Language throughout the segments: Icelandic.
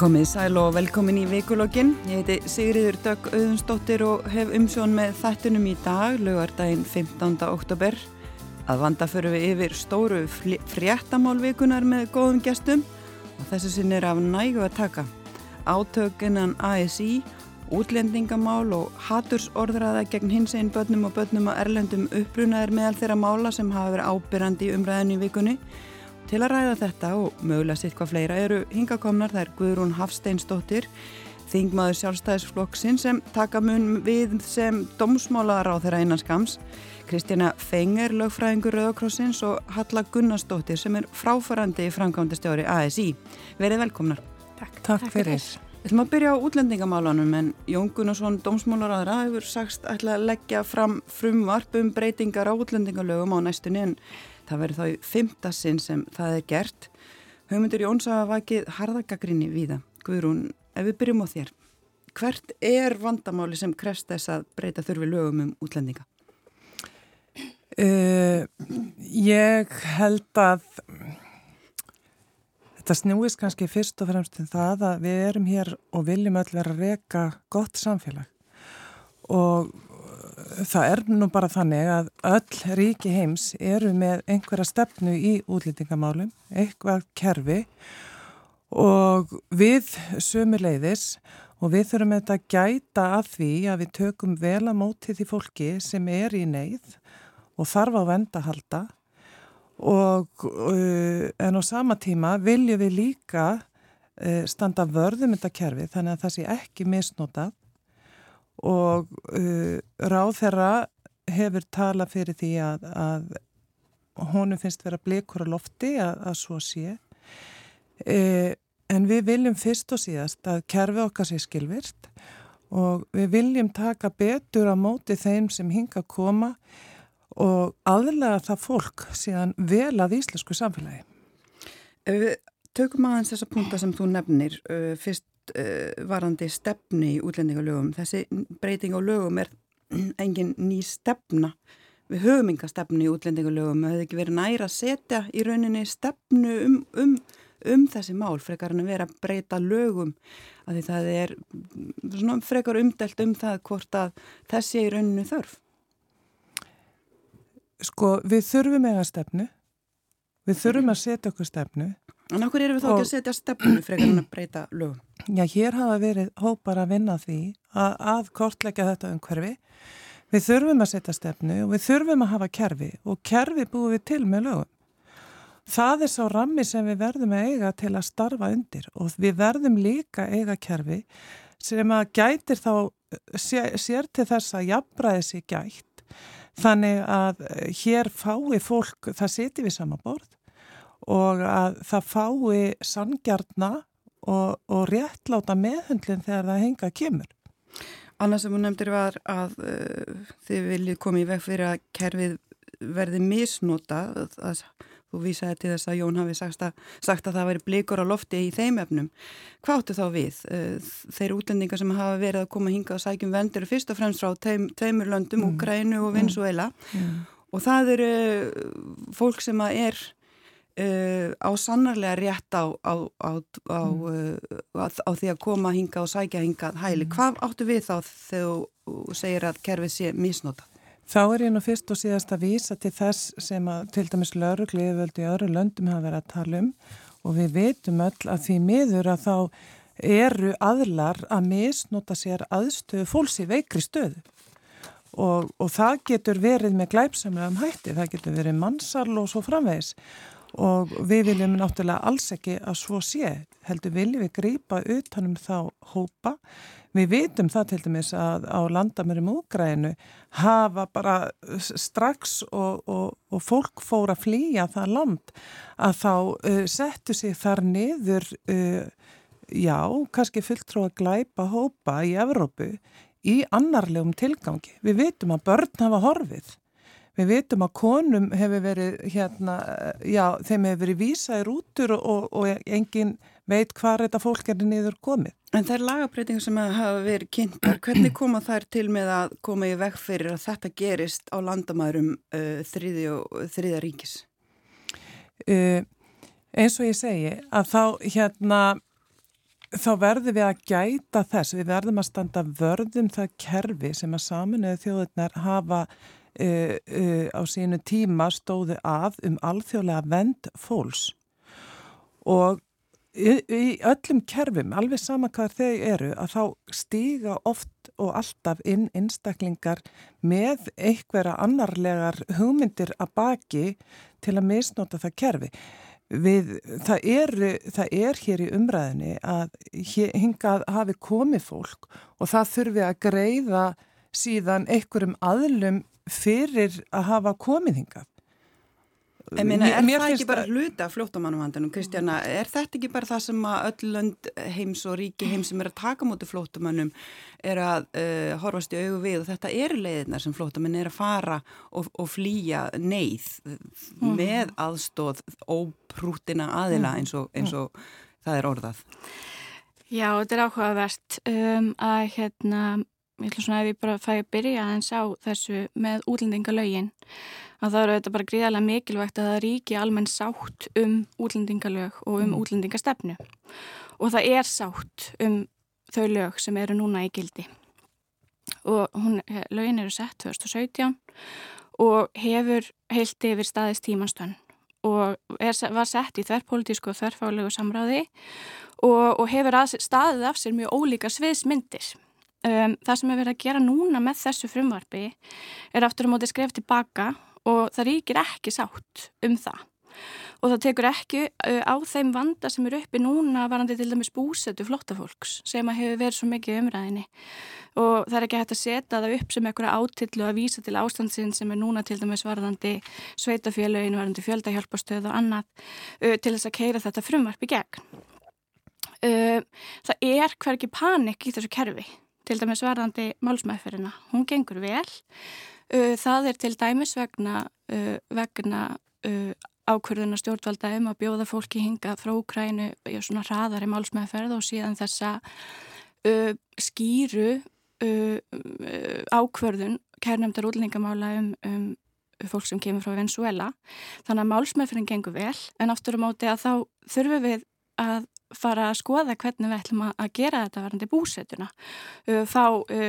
Komið sæl og velkomin í vikulokkin. Ég heiti Sigriður Dögg Auðunsdóttir og hef umsjón með þættunum í dag, lögardaginn 15. oktober. Að vanda fyrir við yfir stóru fréttamálvikunar með góðum gestum og þessu sinn er af nægu að taka. Átökinan ASI, útlendingamál og hatursorðraða gegn hins einn börnum og börnum að erlendum upprunaðir meðal þeirra mála sem hafa verið ábyrrandi í umræðinu í vikunni Til að ræða þetta og mögulega sitt hvað fleira eru hingakomnar þær Guðrún Hafsteinsdóttir, þingmaður sjálfstæðisflokksinn sem taka mun við sem domsmálar á þeirra einanskams, Kristjana Fenger, lögfræðingur Rauðakrossins og Halla Gunnarsdóttir sem er fráfarandi í framkvæmdastjóri ASI. Verið velkomnar. Takk, Takk fyrir. Við ætlum að byrja á útlendingamálunum en Jón Gunnarsson, domsmálar aðra, hefur sagst ætla að leggja fram frumvarp um breytingar á útlendingalögum á næstunni en Það verður þá í fymtasinn sem það er gert. Haumundur Jóns hafa vakið harðagagrinni við það. Guðrún, ef við byrjum á þér, hvert er vandamáli sem krefst þess að breyta þurfi lögum um útlendinga? Uh, ég held að þetta snúist kannski fyrst og fremst til það að við erum hér og viljum öll vera að reyka gott samfélag og það er nú bara þannig að öll ríki heims eru með einhverja stefnu í útlýtingamálum, eitthvað kerfi og við sömu leiðis og við þurfum þetta að gæta að því að við tökum vel að móti því fólki sem er í neyð og þarf á vendahalda og uh, en á sama tíma viljum við líka uh, standa vörðum þetta kerfi þannig að það sé ekki misnotað og uh, ráð þeirra hefur talað fyrir því að, að honum finnst vera blikur á lofti að, að svo sé. E, en við viljum fyrst og síðast að kerfi okkar sé skilvirt og við viljum taka betur á móti þeim sem hinga að koma og aðlega það fólk síðan vel að íslensku samfélagi. Tökum aðeins þessa punta sem þú nefnir uh, fyrst uh, varandi stefni í útlendingalögum. Þessi breyting á lögum er engin ný stefna. Við höfum enga stefni í útlendingalögum. Það hefði ekki verið næra að setja í rauninni stefnu um, um, um þessi mál frekar en að vera að breyta lögum. Að það er frekar umdelt um það hvort að þessi er í rauninni þörf. Sko við þurfum eiga stefnu. Við þurfum að setja okkur stefnu. En okkur erum við þá ekki að setja stefnu frekar en að breyta lögum? Já, hér hafa verið hópar að vinna því að, að kortleggja þetta umhverfi. Við þurfum að setja stefnu og við þurfum að hafa kerfi og kerfi búum við til með lögum. Það er sá rammi sem við verðum að eiga til að starfa undir og við verðum líka eiga kerfi sem að gætir þá sér, sér til þess að jafnbræði sér gætt. Þannig að hér fái fólk, það siti við sama borð og að það fái sangjarna og, og réttláta meðhundlinn þegar það henga kemur. Annars sem hún nefndir var að uh, þið viljið komið í veg fyrir að kerfið verði misnota að þú vísaði til þess að Jón hafi sagt að, sagt að það væri blikur á lofti í þeim efnum. Hvað áttu þá við? Uh, þeir útlendingar sem hafa verið að koma hinga og sækjum vendur fyrst og fremst frá teim, teimur löndum, mm. Ukrænu og Venezuela mm. og það eru fólk sem er Uh, á sannarlega rétt á, á, á, mm. uh, á því að koma hinga og sækja hinga hæli. Mm. Hvað áttu við þá þegar þú segir að kerfið sé misnota? Þá er ég nú fyrst og síðast að vísa til þess sem að til dæmis laurugliði völdi öðru löndum hafa verið að tala um og við veitum öll að því miður að þá eru aðlar að misnota sér aðstöðu fólks í veikri stöðu. Og, og það getur verið með glæpsamlega um hætti, það getur verið mannsal og svo framvegis og við viljum náttúrulega alls ekki að svo sé, heldur viljum við grýpa utanum þá hópa við vitum það til dæmis að á landamörum úgrænu hafa bara strax og, og, og fólk fór að flýja það land að þá uh, settu sig þar niður uh, já, kannski fulltrú að glæpa hópa í Evrópu í annarlegum tilgangi. Við vitum að börn hafa horfið Við veitum að konum hefur verið, hérna, já, þeim hefur verið vísaðir útur og, og engin veit hvað þetta fólk er niður komið. En það er lagabreitingar sem hafa verið kynntar. Hvernig koma þær til með að koma í veg fyrir að þetta gerist á landamærum uh, þriðja ríkis? Uh, eins og ég segi að þá, hérna, þá verðum við að gæta þess, við verðum að standa vörðum það kerfi sem að saminuðu þjóðurnar hafa uh, uh, á sínu tíma stóðu að um alþjóðlega vend fólks og í, í öllum kerfum, alveg sama hvað þau eru, að þá stíga oft og alltaf inn einstaklingar með einhverja annarlegar hugmyndir að baki til að misnota það kerfi. Við, það, er, það er hér í umræðinni að hingað hafi komið fólk og það þurfi að greiða síðan einhverjum aðlum fyrir að hafa komið hingað. En minna, er mér það ekki bara hluta flótamannumhandunum, Kristjana? Er þetta ekki bara það sem að öll lönd heims og ríki heims sem er að taka múti flótamannum er að uh, horfast í augu við og þetta eru leiðinar sem flótamenn er að fara og, og flýja neyð mm. með aðstóð óprútina aðila eins og, eins og mm. það er orðað. Já, þetta er áhugavert um, að hérna, ég ætlum svona að við bara fæði að byrja að eins á þessu með útlendingalögin að það eru þetta bara gríðarlega mikilvægt að það ríki almenn sátt um útlendingalög og um mm. útlendingastefnu og það er sátt um þau lög sem eru núna í gildi og hún, lögin eru sett 2017 og hefur heilt yfir staðist tímanstönn og er, var sett í þverrpolítísku og þverrfálegu samráði og, og hefur að, staðið af sér mjög ólíka sviðsmyndir. Um, það sem er verið að gera núna með þessu frumvarfi er aftur á móti skref tilbaka og það ríkir ekki sátt um það. Og það tekur ekki uh, á þeim vanda sem eru uppi núna varandi til dæmis búsetu flottafólks sem að hefur verið svo mikið umræðinni og það er ekki hægt að setja það upp sem einhverja átillu að vísa til ástandsinn sem er núna til dæmis varðandi sveitafélagin, varðandi fjöldahjálpastöð og annað uh, til þess að keira þetta frumvarp í gegn. Uh, það er hverki panik í þessu kerfi til dæmis varðandi málsmæðferina. Hún gengur vel það er til dæmis vegna, vegna ákverðuna stjórnvalda um að bjóða fólki hinga frá Ukrænu í svona hraðari málsmeðferð og síðan þessa skýru ákverðun kærnefndar útlendingamála um, um fólk sem kemur frá Venezuela. Þannig að málsmeðferðin gengur vel en aftur á móti að þá þurfum við að fara að skoða hvernig við ætlum að gera þetta varandi búsetuna. Fá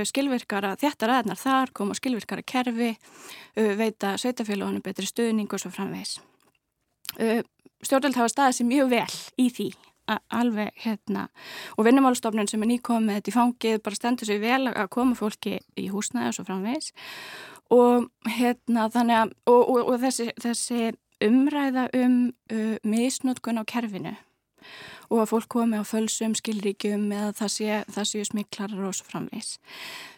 skilvirkara þjættar aðnar þar, koma skilvirkara kerfi, veita sveitafélagunum betri stuðning og svo framvegs. Stjórnvöld hafa staðið sér mjög vel í því alveg hérna og vinnumálstofnun sem er nýkomið þetta í fangið bara stendur sér vel að koma fólki í húsnæði og svo framvegs og hérna þannig að og, og, og þessi, þessi umræða um uh, misnótkun á kerfinu og að fólk komi á fölsum, skilríkjum eða það séu sé smiklarar og svo framvegs.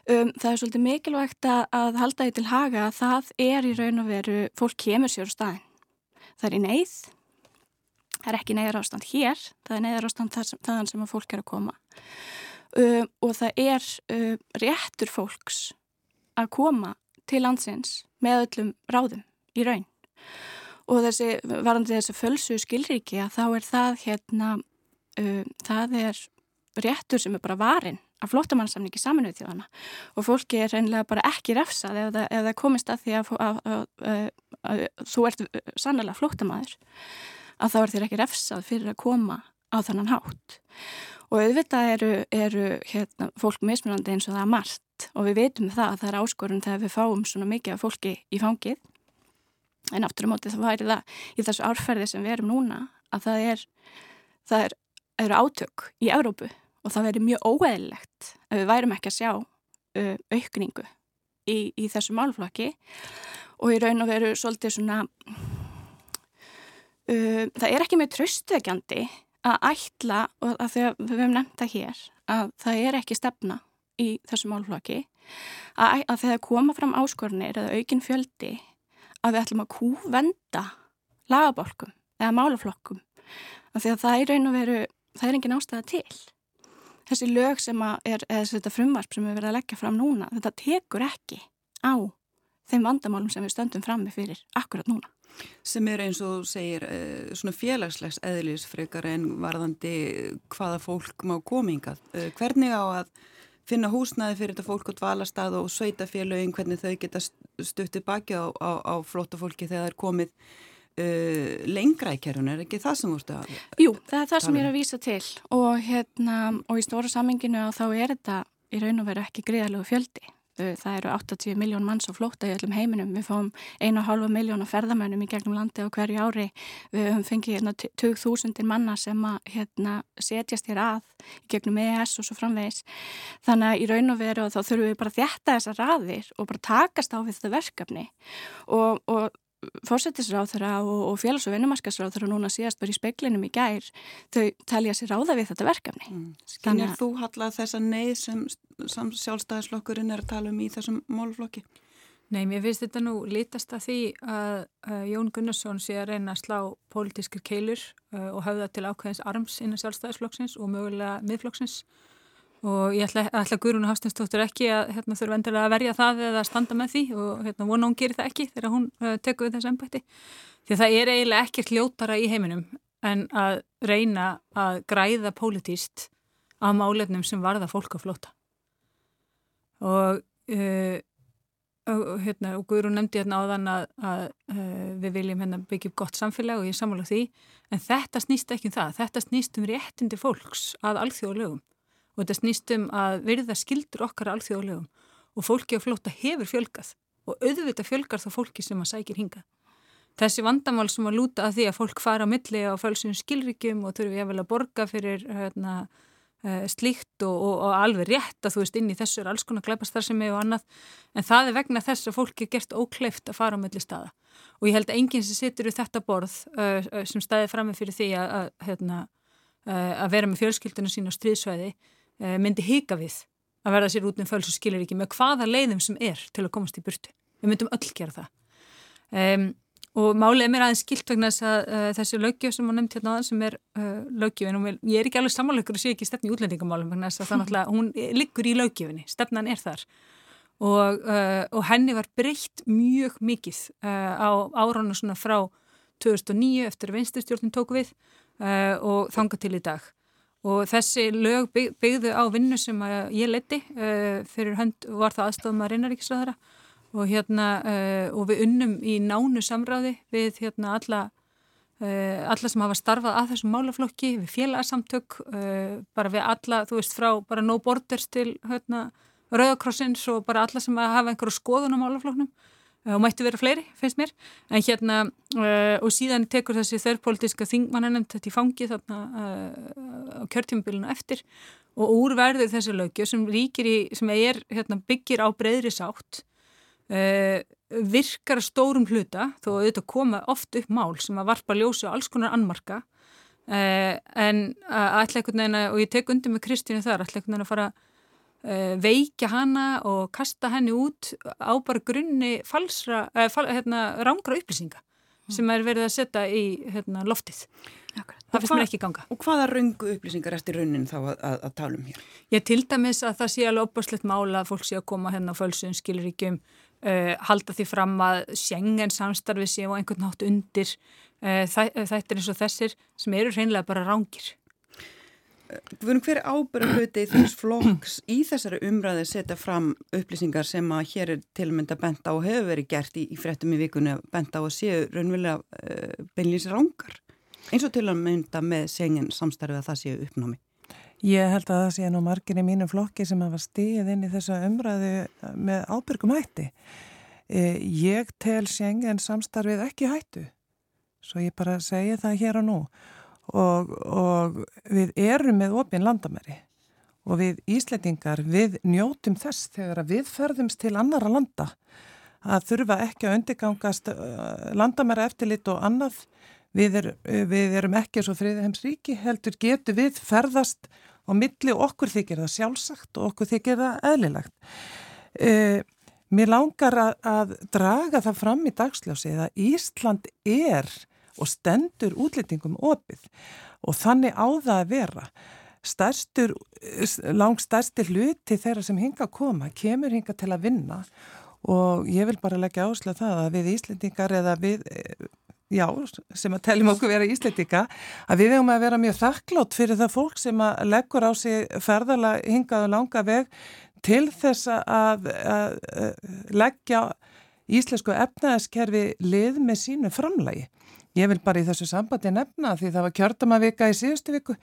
Um, það er svolítið mikilvægt að halda því til haga að það er í raun og veru, fólk kemur sér á staðin. Það er í neyð, það er ekki neyðar ástand hér, það er neyðar ástand þaðan sem að fólk er að koma. Um, og það er um, réttur fólks að koma til landsins með öllum ráðum í raun og þessi, varandi þessi fölsu skilríki að þá er það hérna uh, það er réttur sem er bara varin af flótamannsamningi saminuð þjóðana og fólki er reynilega bara ekki refsað ef það, ef það komist að því að, að, að, þú ert sannlega flótamæður að þá er þér ekki refsað fyrir að koma á þannan hátt. Og auðvitað eru, eru hérna, fólk mismunandi eins og það er margt. Og við veitum það að það er áskorun þegar við fáum svona mikið af fólki í fangið. En aftur á móti það væri það í þessu árferði sem við erum núna að það er, það er, eru átök í Európu og það veri mjög óeðlilegt að við værum ekki að sjá uh, aukningu í, í þessu málflokki og í raun og veru svolítið svona uh, það er ekki með tröstuðegjandi að ætla og að að við hefum nefnt það hér að það er ekki stefna í þessu málflokki að, að þegar koma fram áskornir eða aukin fjöldi að við ætlum að kúvenda lagabálkum eða málaflokkum. Af því að það er raun og veru, það er engin ástæða til. Þessi lög sem er, eða þetta frumvarp sem við verðum að leggja fram núna, þetta tekur ekki á þeim vandamálum sem við stöndum frammi fyrir akkurat núna. Sem er eins og segir uh, svona félagslegs eðlisfrekar en varðandi hvaða fólk má kominga. Eh, hvernig á að finna húsnaði fyrir þetta fólk og dvalastað og sveita félögin hvernig þau geta stuttið baki á, á, á flóta fólki þegar það er komið uh, lengra í kerfunu, er ekki það sem vorstu að... Jú, það er það sem ég er um? að vísa til og, hérna, og í stóra samminginu þá er þetta í raun og veru ekki gríðalegu fjöldi. Það eru 80 miljón manns á flóta í öllum heiminum. Við fáum 1,5 miljón af ferðamönnum í gegnum landi á hverju ári. Við höfum fengið hérna, 20.000 manna sem að hérna, setjast hér að í gegnum EES og svo framvegis. Þannig að í raun og veru þá þurfum við bara að þjætta þessar raðir og bara takast á við þetta verkefni og, og fórsetisráþurra og, og félags- og vinnumarskasráþurra núna síðast var í speiklinum í gær þau talja sér ráða við þetta verkefni. Mm. Þannig að þú hallað þessa neyð sem sjálfstæðislokkurinn er að tala um í þessum málflokki Nei, mér finnst þetta nú lítast að því að uh, Jón Gunnarsson sé að reyna að slá pólitískir keilur uh, og hafa það til ákveðins arms innan sjálfstæðisflokksins og mögulega miðflokksins og ég ætla, ætla Guðrún Hafstinsdóttur ekki að hérna, þurfa endilega að verja það eða að standa með því og hérna, vona hún gerir það ekki þegar hún uh, tekur við þessu ennbætti því það er eiginlega ekkert ljótara í heiminum en að reyna að græða pólitíst á málefnum sem varða fólk að flóta og, uh, og, hérna, og Guðrún nefndi hérna áðan að, að uh, við viljum hérna, byggja upp gott samfélag og ég samála því. En þetta snýst ekki um það, þetta snýst um réttindi fólks að alþjóðlegum og þetta snýst um að verða skildur okkar alþjóðlegum og fólki á flóta hefur fjölgað. Og auðvitað fjölgar þá fólki sem að sækir hinga. Þessi vandamál sem að lúta að því að fólk fara á milli á fölsum skilríkjum og þurfi ég vel að borga fyrir hérna, uh, slíkt og, og, og alveg rétt að þú veist inn í þessu er alls konar glæpastarðsemi og annað. En það er vegna þess að fólki er gert ókleift að fara á milli staða. Og ég held að enginn sem situr í þetta borð uh, sem staði frammi fyrir því að, að, hérna, uh, að vera með fjölskylduna sín á stríðsvæði Eh, myndi hika við að verða sér út með fölsu skilir ekki með hvaða leiðum sem er til að komast í burtu. Við myndum öll gera það. Um, og málið er mér aðeins skilt vegna þess að uh, þessi lögjöf sem var nefnt hérna aðeins sem er uh, lögjöfin og ég er ekki alveg samanlökur og sé ekki stefni í útlendingamálum vegna þess að það náttúrulega, hún liggur í lögjöfinni, stefnan er þar og, uh, og henni var breytt mjög mikið á áránu svona frá 2009 eftir að vinstustjórnum tóku við og þanga til í dag og þessi lög byggðu á vinnu sem ég leti uh, fyrir hönd var það aðstofum að reyna ríkisræðara og hérna uh, og við unnum í nánu samráði við hérna alla uh, alla sem hafa starfað að þessum málaflokki við félagsamtök bara við alla, þú veist, frá bara no borders til hérna Rauðakrossins og bara alla sem hafa einhverju skoðun á málafloknum og mætti vera fleiri, finnst mér. En hérna, uh, og síðan tekur þessi þörrpolítiska þingmannanemt þetta í fangi þarna uh, á kjörtímabilinu eftir. Og úrverður þessi lögju sem ríkir í, sem er, hérna, byggir á breyðri sátt uh, virkar stórum hluta þó að þetta koma oft upp mál sem að varpa ljósi á alls konar annmarka. En að ætla einhvern veginn og ég tek undir með Kristínu þar, ætla einhvern veginn að fara uh, veikja hana og kasta henni út á bara grunni falsra, uh, fal, hérna, rángra upplýsinga mm. sem er verið að setja í hérna, loftið. Akkurat. Það finnst mér ekki ganga. Og hvaða raungu upplýsingar eftir raunin þá að, að, að tala um hér? Ég til dæmis að það sé alveg opbáslegt mála að fólk sé að koma hérna á fölsun, skilur ekki um, uh, halda því fram að sjengen samstarfi sé og einhvern nátt undir uh, þæ, þættir eins og þessir sem eru reynilega bara rángir. Hver ábyrgum hluti þess flokks í þessari umræði setja fram upplýsingar sem að hér er til að mynda benda og hefur verið gert í, í frettum í vikunni að benda og séu raunverulega uh, beinlýs rángar eins og til að mynda með segin samstarfið að það séu uppnámi. Ég held að það sé nú margir í mínu flokki sem hafa stíð inn í þessa umræði með ábyrgum hætti. Eh, ég tel segin samstarfið ekki hættu, svo ég bara segi það hér og nú og, og við erum með opin landamæri. Og við Íslandingar við njótum þess þegar við ferðumst til annara landa. Að þurfa ekki að undirgangast uh, landamæra eftirlit og annað. Við, er, við erum ekki svo friðið heims ríki heldur getur við ferðast og milli okkur þykir það sjálfsagt og okkur þykir það eðlilegt. Uh, Mér langar að, að draga það fram í dagsljósið að Ísland er og stendur útlendingum opið. Og þannig á það að vera. Stærstur, langt stærstir hluti þeirra sem hinga að koma kemur hinga til að vinna. Og ég vil bara leggja áslega það að við Íslendingar eða við já, sem að teljum okkur vera Íslendinga að við vegum að vera mjög þakklátt fyrir það fólk sem að leggur á sig ferðala hingaðu langa veg til þess að, að, að leggja íslensku efnaðaskerfi lið með sínu framlægi Ég vil bara í þessu sambandi nefna því það var kjördamavika í síðustu viku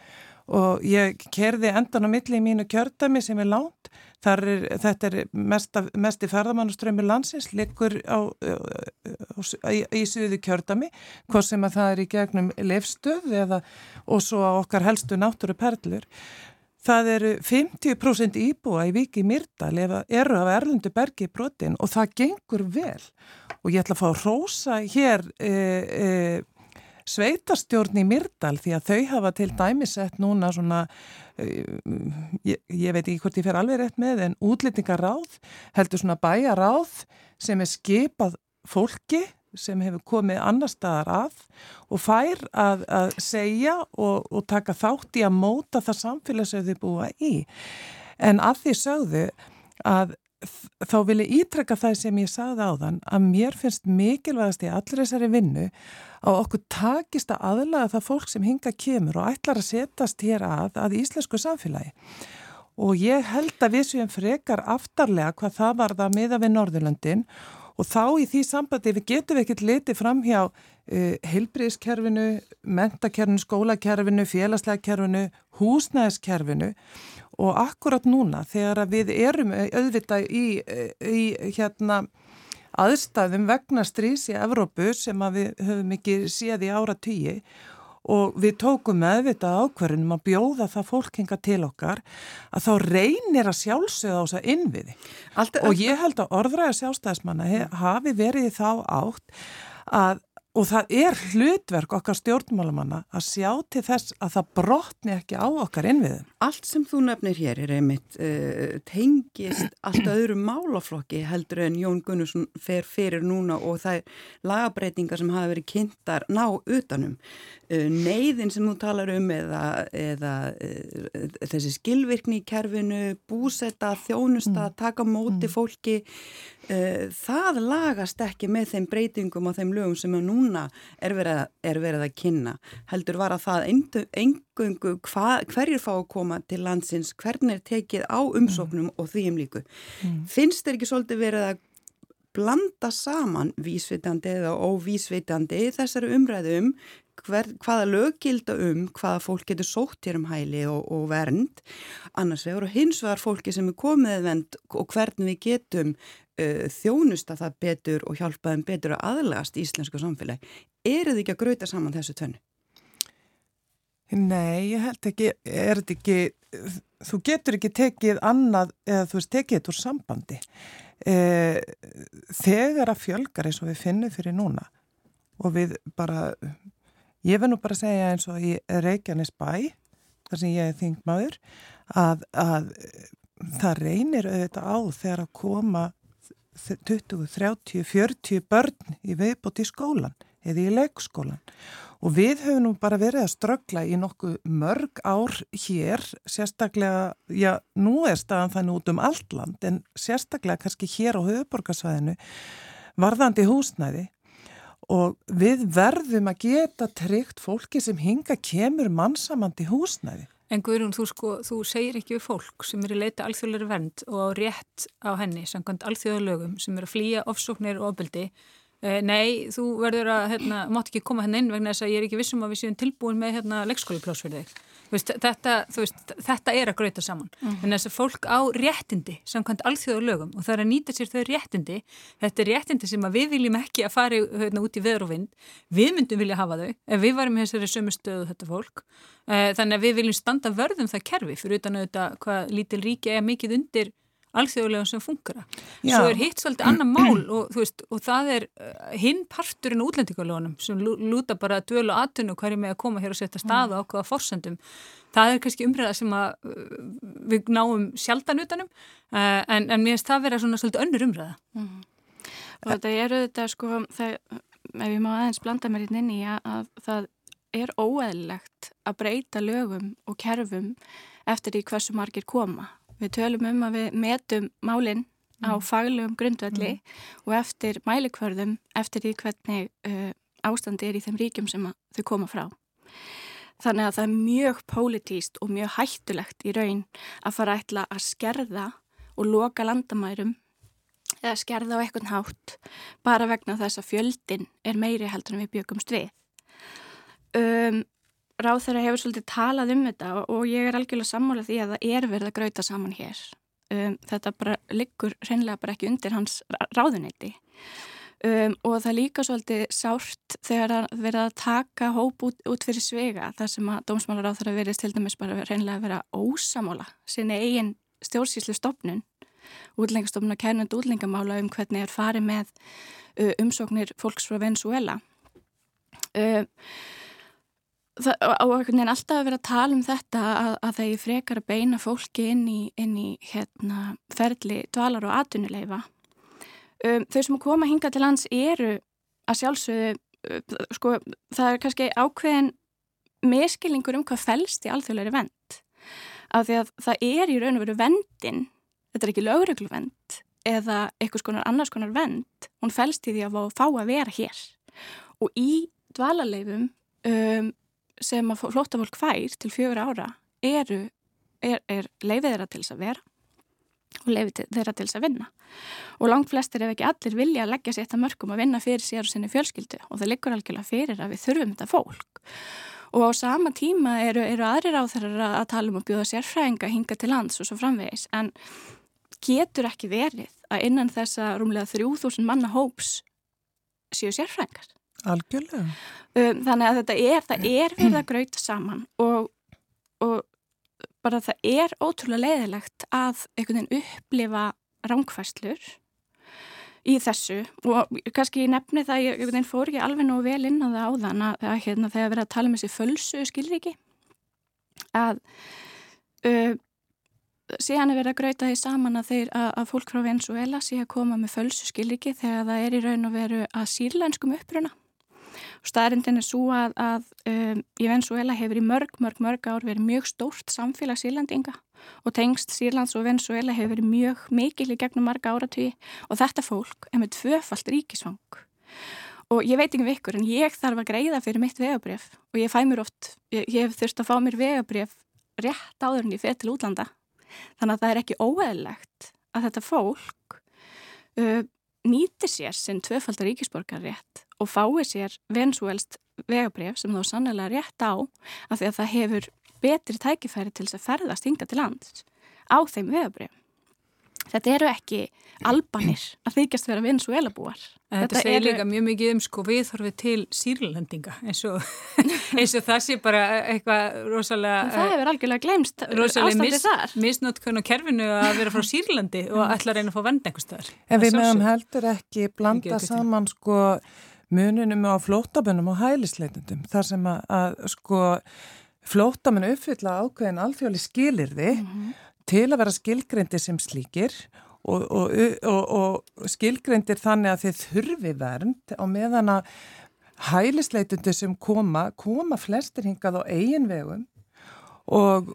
og ég kerði endan á milli í mínu kjördami sem er lánt. Er, þetta er mest, mest í ferðamannuströmi landsins, liggur á, á, í síðu kjördami, hvað sem að það er í gegnum lefstöð eða, og svo á okkar helstu náttúru perlur. Það eru 50% íbúa í viki Myrdal eru af erlundu bergi í brotin og það gengur vel og ég ætla að fá að rósa hér e, e, sveitarstjórn í Myrdal því að þau hafa til dæmisett núna svona, e, ég, ég veit ekki hvort ég fer alveg rétt með en útlýtingaráð heldur svona bæjaráð sem er skipað fólki sem hefur komið annar staðar að og fær að, að segja og, og taka þátt í að móta það samfélag sem þið búa í. En að því sögðu að þá vil ég ítrekka það sem ég sagði á þann að mér finnst mikilvægast í allir þessari vinnu að okkur takist að aðlaga það fólk sem hinga kemur og ætlar að setast hér að að íslensku samfélagi. Og ég held að við séum frekar aftarlega hvað það var það miða við Norðurlöndin Og þá í því sambandi við getum við ekkert litið fram hjá uh, heilbriðskerfinu, mentakerfinu, skólakerfinu, félagslegakerfinu, húsnæðiskerfinu og akkurat núna þegar við erum auðvitað í, í hérna, aðstæðum vegna strís í Evrópu sem við höfum ekki séð í ára tíi og við tókum meðvitað ákverðinum að bjóða það fólk hinga til okkar að þá reynir að sjálfsögða á þess að innviði. Alltaf, og ég held að orðræða sjálfstæðismanna hafi verið þá átt að Og það er hlutverk okkar stjórnmálamanna að sjá til þess að það brotni ekki á okkar innviðum. Allt sem þú nefnir hér er einmitt uh, tengist allt öðru málaflokki heldur en Jón Gunnarsson fer fyrir núna og það er lagabreitingar sem hafa verið kynntar ná utanum. Uh, neyðin sem þú talar um eða, eða uh, þessi skilvirkni í kerfinu, búsetta, þjónusta, mm. taka móti mm. fólki, það lagast ekki með þeim breytingum og þeim lögum sem er nú núna er verið, er verið að kynna heldur var að það engungu hverjir fá að koma til landsins hvernig er tekið á umsóknum mm. og því um líku mm. finnst þeir ekki svolítið verið að blanda saman vísvitandi eða óvísvitandi þessari umræðum hver, hvaða löggilda um hvaða fólk getur sótt hér um hæli og, og vernd annars vegar og hins vegar fólki sem er komið vend og hvernig við getum uh, þjónusta það betur og hjálpaðum betur að aðlagast í íslensku samfélagi. Er þið ekki að gröta saman þessu tönnu? Nei, ég held ekki, er þetta ekki, þú getur ekki tekið annað, eða þú veist, tekið þetta úr sambandi. Eh, þegar að fjölgar eins og við finnum fyrir núna og við bara Ég verð nú bara að segja eins og í Reykjanes bæ, þar sem ég er þingmaður, að, að það reynir auðvitað á þegar að koma 20, 30, 40 börn í viðbót í skólan eða í leikskólan og við höfum nú bara verið að ströggla í nokkuð mörg ár hér, sérstaklega, já, nú er staðan þannig út um allt land en sérstaklega kannski hér á höfuborgarsvæðinu varðandi húsnæði og við verðum að geta tryggt fólki sem hinga kemur mannsamandi húsnæði. En Guðrún, þú, sko, þú segir ekki við fólk sem eru leita alþjóðlega vernd og rétt á henni, samkvæmt alþjóðalögum sem eru að flýja ofsóknir og ofbeldi Eh, nei, þú verður að, hérna, mátt ekki koma henni inn vegna þess að ég er ekki vissum að við séum tilbúin með hérna leikskóliplás fyrir þig. Veist, þetta, veist, þetta er að gröita saman. Mm. En þess að fólk á réttindi, samkvæmt alþjóðu lögum og það er að nýta sér þau réttindi, þetta er réttindi sem við viljum ekki að fara hérna, út í veður og vind. Við myndum vilja hafa þau ef við varum þessari sömu stöðu þetta fólk. Eh, þannig að við viljum standa vörðum það kerfi fyrir utan auðvitað hvað lítil ríki er mikið undir alþjóðlega sem funkara. Svo er hitt svolítið annar mál og, veist, og það er uh, hinn parturinn útlendingalónum sem lúta bara að dölu aðtunum hverju með að koma hér og setja stað á okkur að forsendum. Það er kannski umræða sem að uh, við náum sjaldan utanum uh, en, en mér finnst það vera svona svolítið önnur umræða. Mm. Og þetta er auðvitað sko, það, ef ég má aðeins blanda mér inn í að, að það er óeðlegt að breyta lögum og kerfum eftir því hversu margir koma Við tölum um að við metum málinn á mm. faglegum grundvelli mm. og eftir mælikvörðum eftir því hvernig uh, ástandi er í þeim ríkjum sem þau koma frá. Þannig að það er mjög pólitíst og mjög hættulegt í raun að fara ætla að skerða og loka landamærum eða skerða á eitthvað hátt bara vegna þess að fjöldin er meiri heldur en við byggumst við. um, ráð þeirra hefur svolítið talað um þetta og, og ég er algjörlega sammála því að það er verið að gröita saman hér. Um, þetta bara liggur hreinlega bara ekki undir hans ráðuneyti. Um, og það líka svolítið sárt þegar það verið að taka hóp út, út fyrir svega þar sem að dómsmálar á það verið til dæmis bara reynilega að vera ósamála sinni eigin stjórnsýslu stopnun útlengastofnun að kærnandi útlengamála um hvernig er farið með uh, umsóknir fólks frá Venezuela uh, það, og einhvern veginn alltaf að vera að tala um þetta að, að það er frekar að beina fólki inn í, inn í hérna, ferli dvalar og atvinnuleifa um, þau sem koma hinga til lands eru að sjálfsögðu uh, sko, það er kannski ákveðin meðskilningur um hvað fælst í alþjóðleiri vend af því að það er í raun og veru vendin þetta er ekki lögregluvend eða eitthvað skonar annars konar vend hún fælst í því að fá að vera hér. Og í dvalarleifum um, sem að flóttafólk fær til fjögur ára eru, er, er leifið þeirra til þess að vera og leifið þeirra til þess að vinna. Og langt flestir ef ekki allir vilja að leggja sér þetta mörgum að vinna fyrir sér og sinni fjölskyldu og það liggur algjörlega fyrir að við þurfum þetta fólk. Og á sama tíma eru, eru aðrir á þeirra að tala um að bjóða sérfræðinga hinga til lands og svo framvegis en getur ekki verið að innan þessa rúmlega 3000 manna hóps séu sérfræðingar Algjörlega. Um, Þannig að þetta er, það er verið að grauta saman og, og bara það er ótrúlega leiðilegt að einhvern veginn upplifa ránkvæslur í þessu. Og kannski ég nefni það, ég, ég fór ekki alveg nú vel inn á það áðan að, hérna, þegar verið að tala um þessi fölsu skilriki að uh, síðan er verið að gröita því saman að, þeir, að, að fólk frá Venezuela sé að koma með fölsu skilriki þegar það er í raun og veru að sírlenskum uppruna Staðrindin er svo að, að um, Venezuela hefur í mörg, mörg, mörg ár verið mjög stórt samfélag sírlandinga og tengst Sýrlands og Venezuela hefur verið mjög mikil í gegnum marga áratví og þetta fólk er með tvöfalt ríkisvang. Og ég veit ekki um ykkur en ég þarf að greiða fyrir mitt vegabref og ég fæ mér oft, ég, ég hef þurft að fá mér vegabref rétt áður en ég fer til útlanda. Þannig að það er ekki óeðlegt að þetta fólk uh, nýtir sér sinn tvöfaldar ríkisborgar rétt og fái sér venezuelst vegabref sem þá sannlega rétt á af því að það hefur betri tækifæri til þess að ferðast hinga til lands á þeim vegabref. Þetta eru ekki albanir að þykjast vera Venezuela búar. Þetta, þetta segir eru... líka mjög mikið um sko viðhorfið til sírlendinga eins og, eins og það sé bara eitthvað rosalega... En það hefur algjörlega glemst ástandið mis, þar. Misnótkun og kerfinu að vera frá Sýrlandi og ætla að reyna að fá vend einhver staðar. En við meðan heldur ekki blanda ekki saman sko mununum á flótabönnum og hælisleitundum þar sem að, að sko flótamenn uppfylla ákveðin alþjóðli skilirði mm -hmm til að vera skilgreyndir sem slíkir og, og, og, og skilgreyndir þannig að þið þurfi vernd á meðan að hælisleitundi sem koma, koma flestir hingað á eigin vegum og,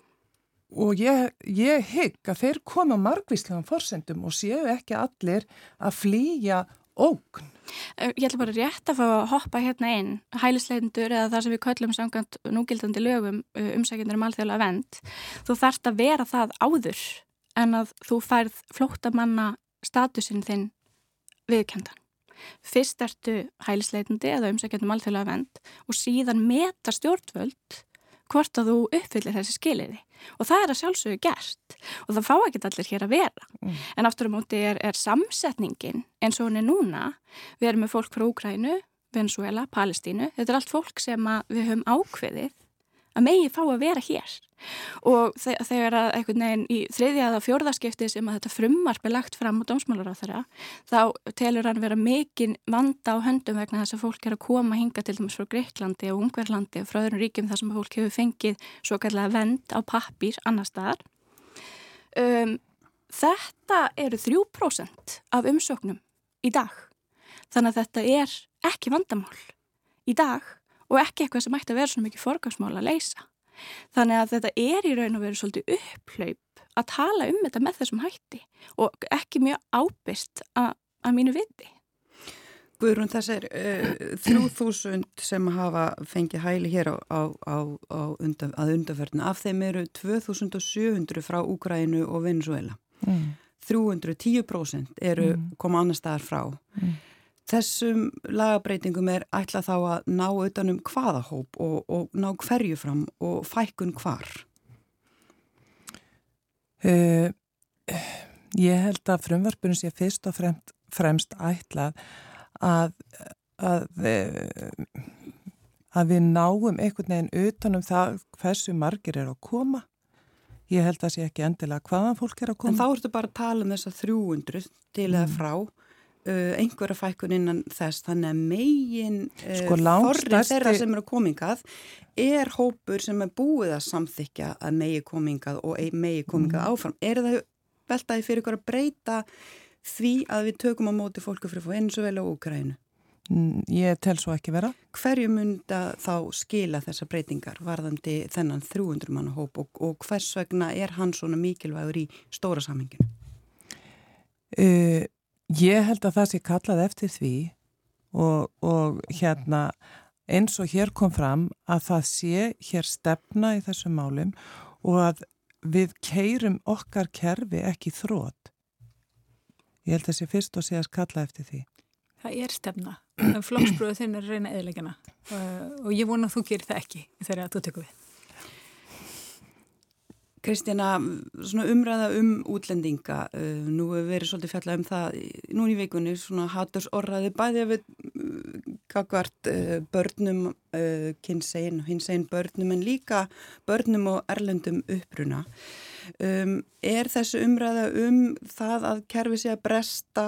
og ég, ég hygg að þeir koma margvíslegum forsendum og séu ekki allir að flýja ógn. Eh, ég ætla bara rétt að fá að hoppa hérna inn hælisleitundur eða það sem við köllum samkvæmt núgildandi lögum eh, umsækjendur um alþjóðlega vend. Þú þarfst að vera það áður en að þú færð flóttamanna statusinn þinn viðkendan. Fyrst ertu hælisleitundi eða umsækjendum alþjóðlega vend og síðan meta stjórnvöld hvort að þú uppfyllir þessi skiliði og það er að sjálfsögðu gert. Og það fá ekki allir hér að vera. Mm. en aftur á móti er, er samsetningin eins og hún er núna. Við erum með fólk frá Úkrænu, Venezuela, Palestínu. Þetta er allt fólk sem við höfum ákveðið að megi fá að vera hér. Og þegar að einhvern veginn í þriðja eða fjórðaskipti sem að þetta frummarp er lagt fram á dómsmálar á þeirra þá telur hann vera mikinn vanda á höndum vegna þess að fólk er að koma hinga til dæmis frá Greiklandi og Ungverlandi og frá öðrum ríkjum þar sem fólk hefur fengið svo kallega vend á pappir annar staðar. Um, Þetta eru 3% af umsóknum í dag. Þannig að þetta er ekki vandamál. Í dag og ekki eitthvað sem ætti að vera svona mikið forgangsmál að leysa. Þannig að þetta er í raun og veru svolítið upplaup að tala um þetta með þessum hætti og ekki mjög ábyrst að mínu viti. Guðrún, þessar uh, 3000 sem hafa fengið hæli hér á, á, á, undan, að undanferðinu, af þeim eru 2700 frá Úgrænu og Venezuela. Mm. 310% eru mm. koma annar staðar frá. Mm. Þessum lagabreitingum er ætla þá að ná utanum hvaða hóp og, og ná hverju fram og fækkun hvar? Uh, ég held að frumvarpunum sé fyrst og fremst, fremst ætlað að, að, að við náum einhvern veginn utanum það hversu margir er að koma. Ég held að sé ekki endilega hvaðan fólk er að koma. En þá ertu bara að tala um þess að 300 til eða mm. frá einhverja fækkun innan þess þannig að megin sko, forrið þeirra sem eru komingað er hópur sem er búið að samþykja að megi komingað og megi komingað mm. áfram. Er það veltaði fyrir ykkur að breyta því að við tökum á móti fólku fyrir fá eins og vel á Úkrænu? Mm, ég tel svo ekki vera. Hverju mynda þá skila þessa breytingar varðandi þennan 300 manna hóp og, og hvers vegna er hann svona mikilvægur í stóra samhenginu? Uh, Ég held að það sé kallað eftir því og, og hérna eins og hér kom fram að það sé hér stefna í þessum málum og að við keirum okkar kerfi ekki þrótt. Ég held að það sé fyrst og sé að kalla eftir því. Það er stefna. Flóksbröðu þinn er reyna eðlegjana og ég vona að þú gerir það ekki þegar þú tekur við. Kristjana, svona umræða um útlendinga, uh, nú hefur verið svolítið fjallað um það núni í vikunni, svona haturs orraði bæði við kakvart uh, börnum, uh, kynsegin, hinsegin börnum en líka börnum og erlendum uppruna. Um, er þessu umræða um það að kerfi sé að bresta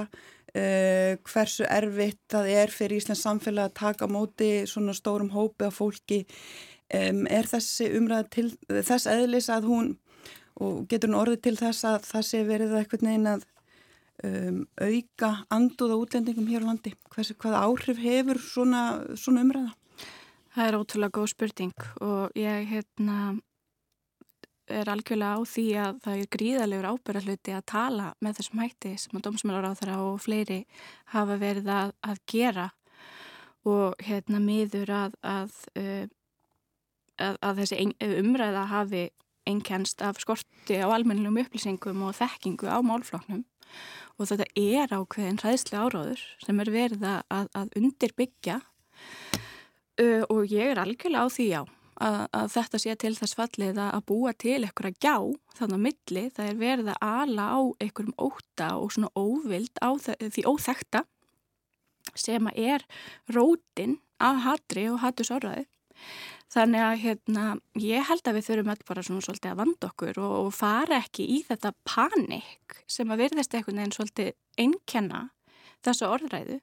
uh, hversu erfitt það er fyrir Íslands samfélag að taka móti svona stórum hópi af fólki, um, er þessi umræða til þess eðlis að hún og getur hún orðið til þess að það sé verið eitthvað neina að um, auka anduða útlendingum hér á landi? Hvers, hvað áhrif hefur svona, svona umræða? Það er ótrúlega góð spurning og ég hérna, er algjörlega á því að það er gríðalegur ábyrðarluti að tala með þessum hætti sem að dómsmálar á þeirra og fleiri hafa verið að, að gera og hérna miður að, að, uh, að þessi umræða hafi einkennst af skorti á almennilegum upplýsingum og þekkingu á málfloknum og þetta er ákveðin hræðslega áráður sem er verið að, að undirbyggja. Uh, og ég er algjörlega á því já að, að þetta sé til þess fallið að búa til eitthvað að gjá þannig að milli. Það er verið að ala á einhverjum óta og svona óvild á því óþekta sem að er rótin af hatri og hattusáraði Þannig að hérna, ég held að við þurfum öll bara svona svolítið að vanda okkur og, og fara ekki í þetta panik sem að verðast einhvern veginn svolítið einnkenna þessu orðræðu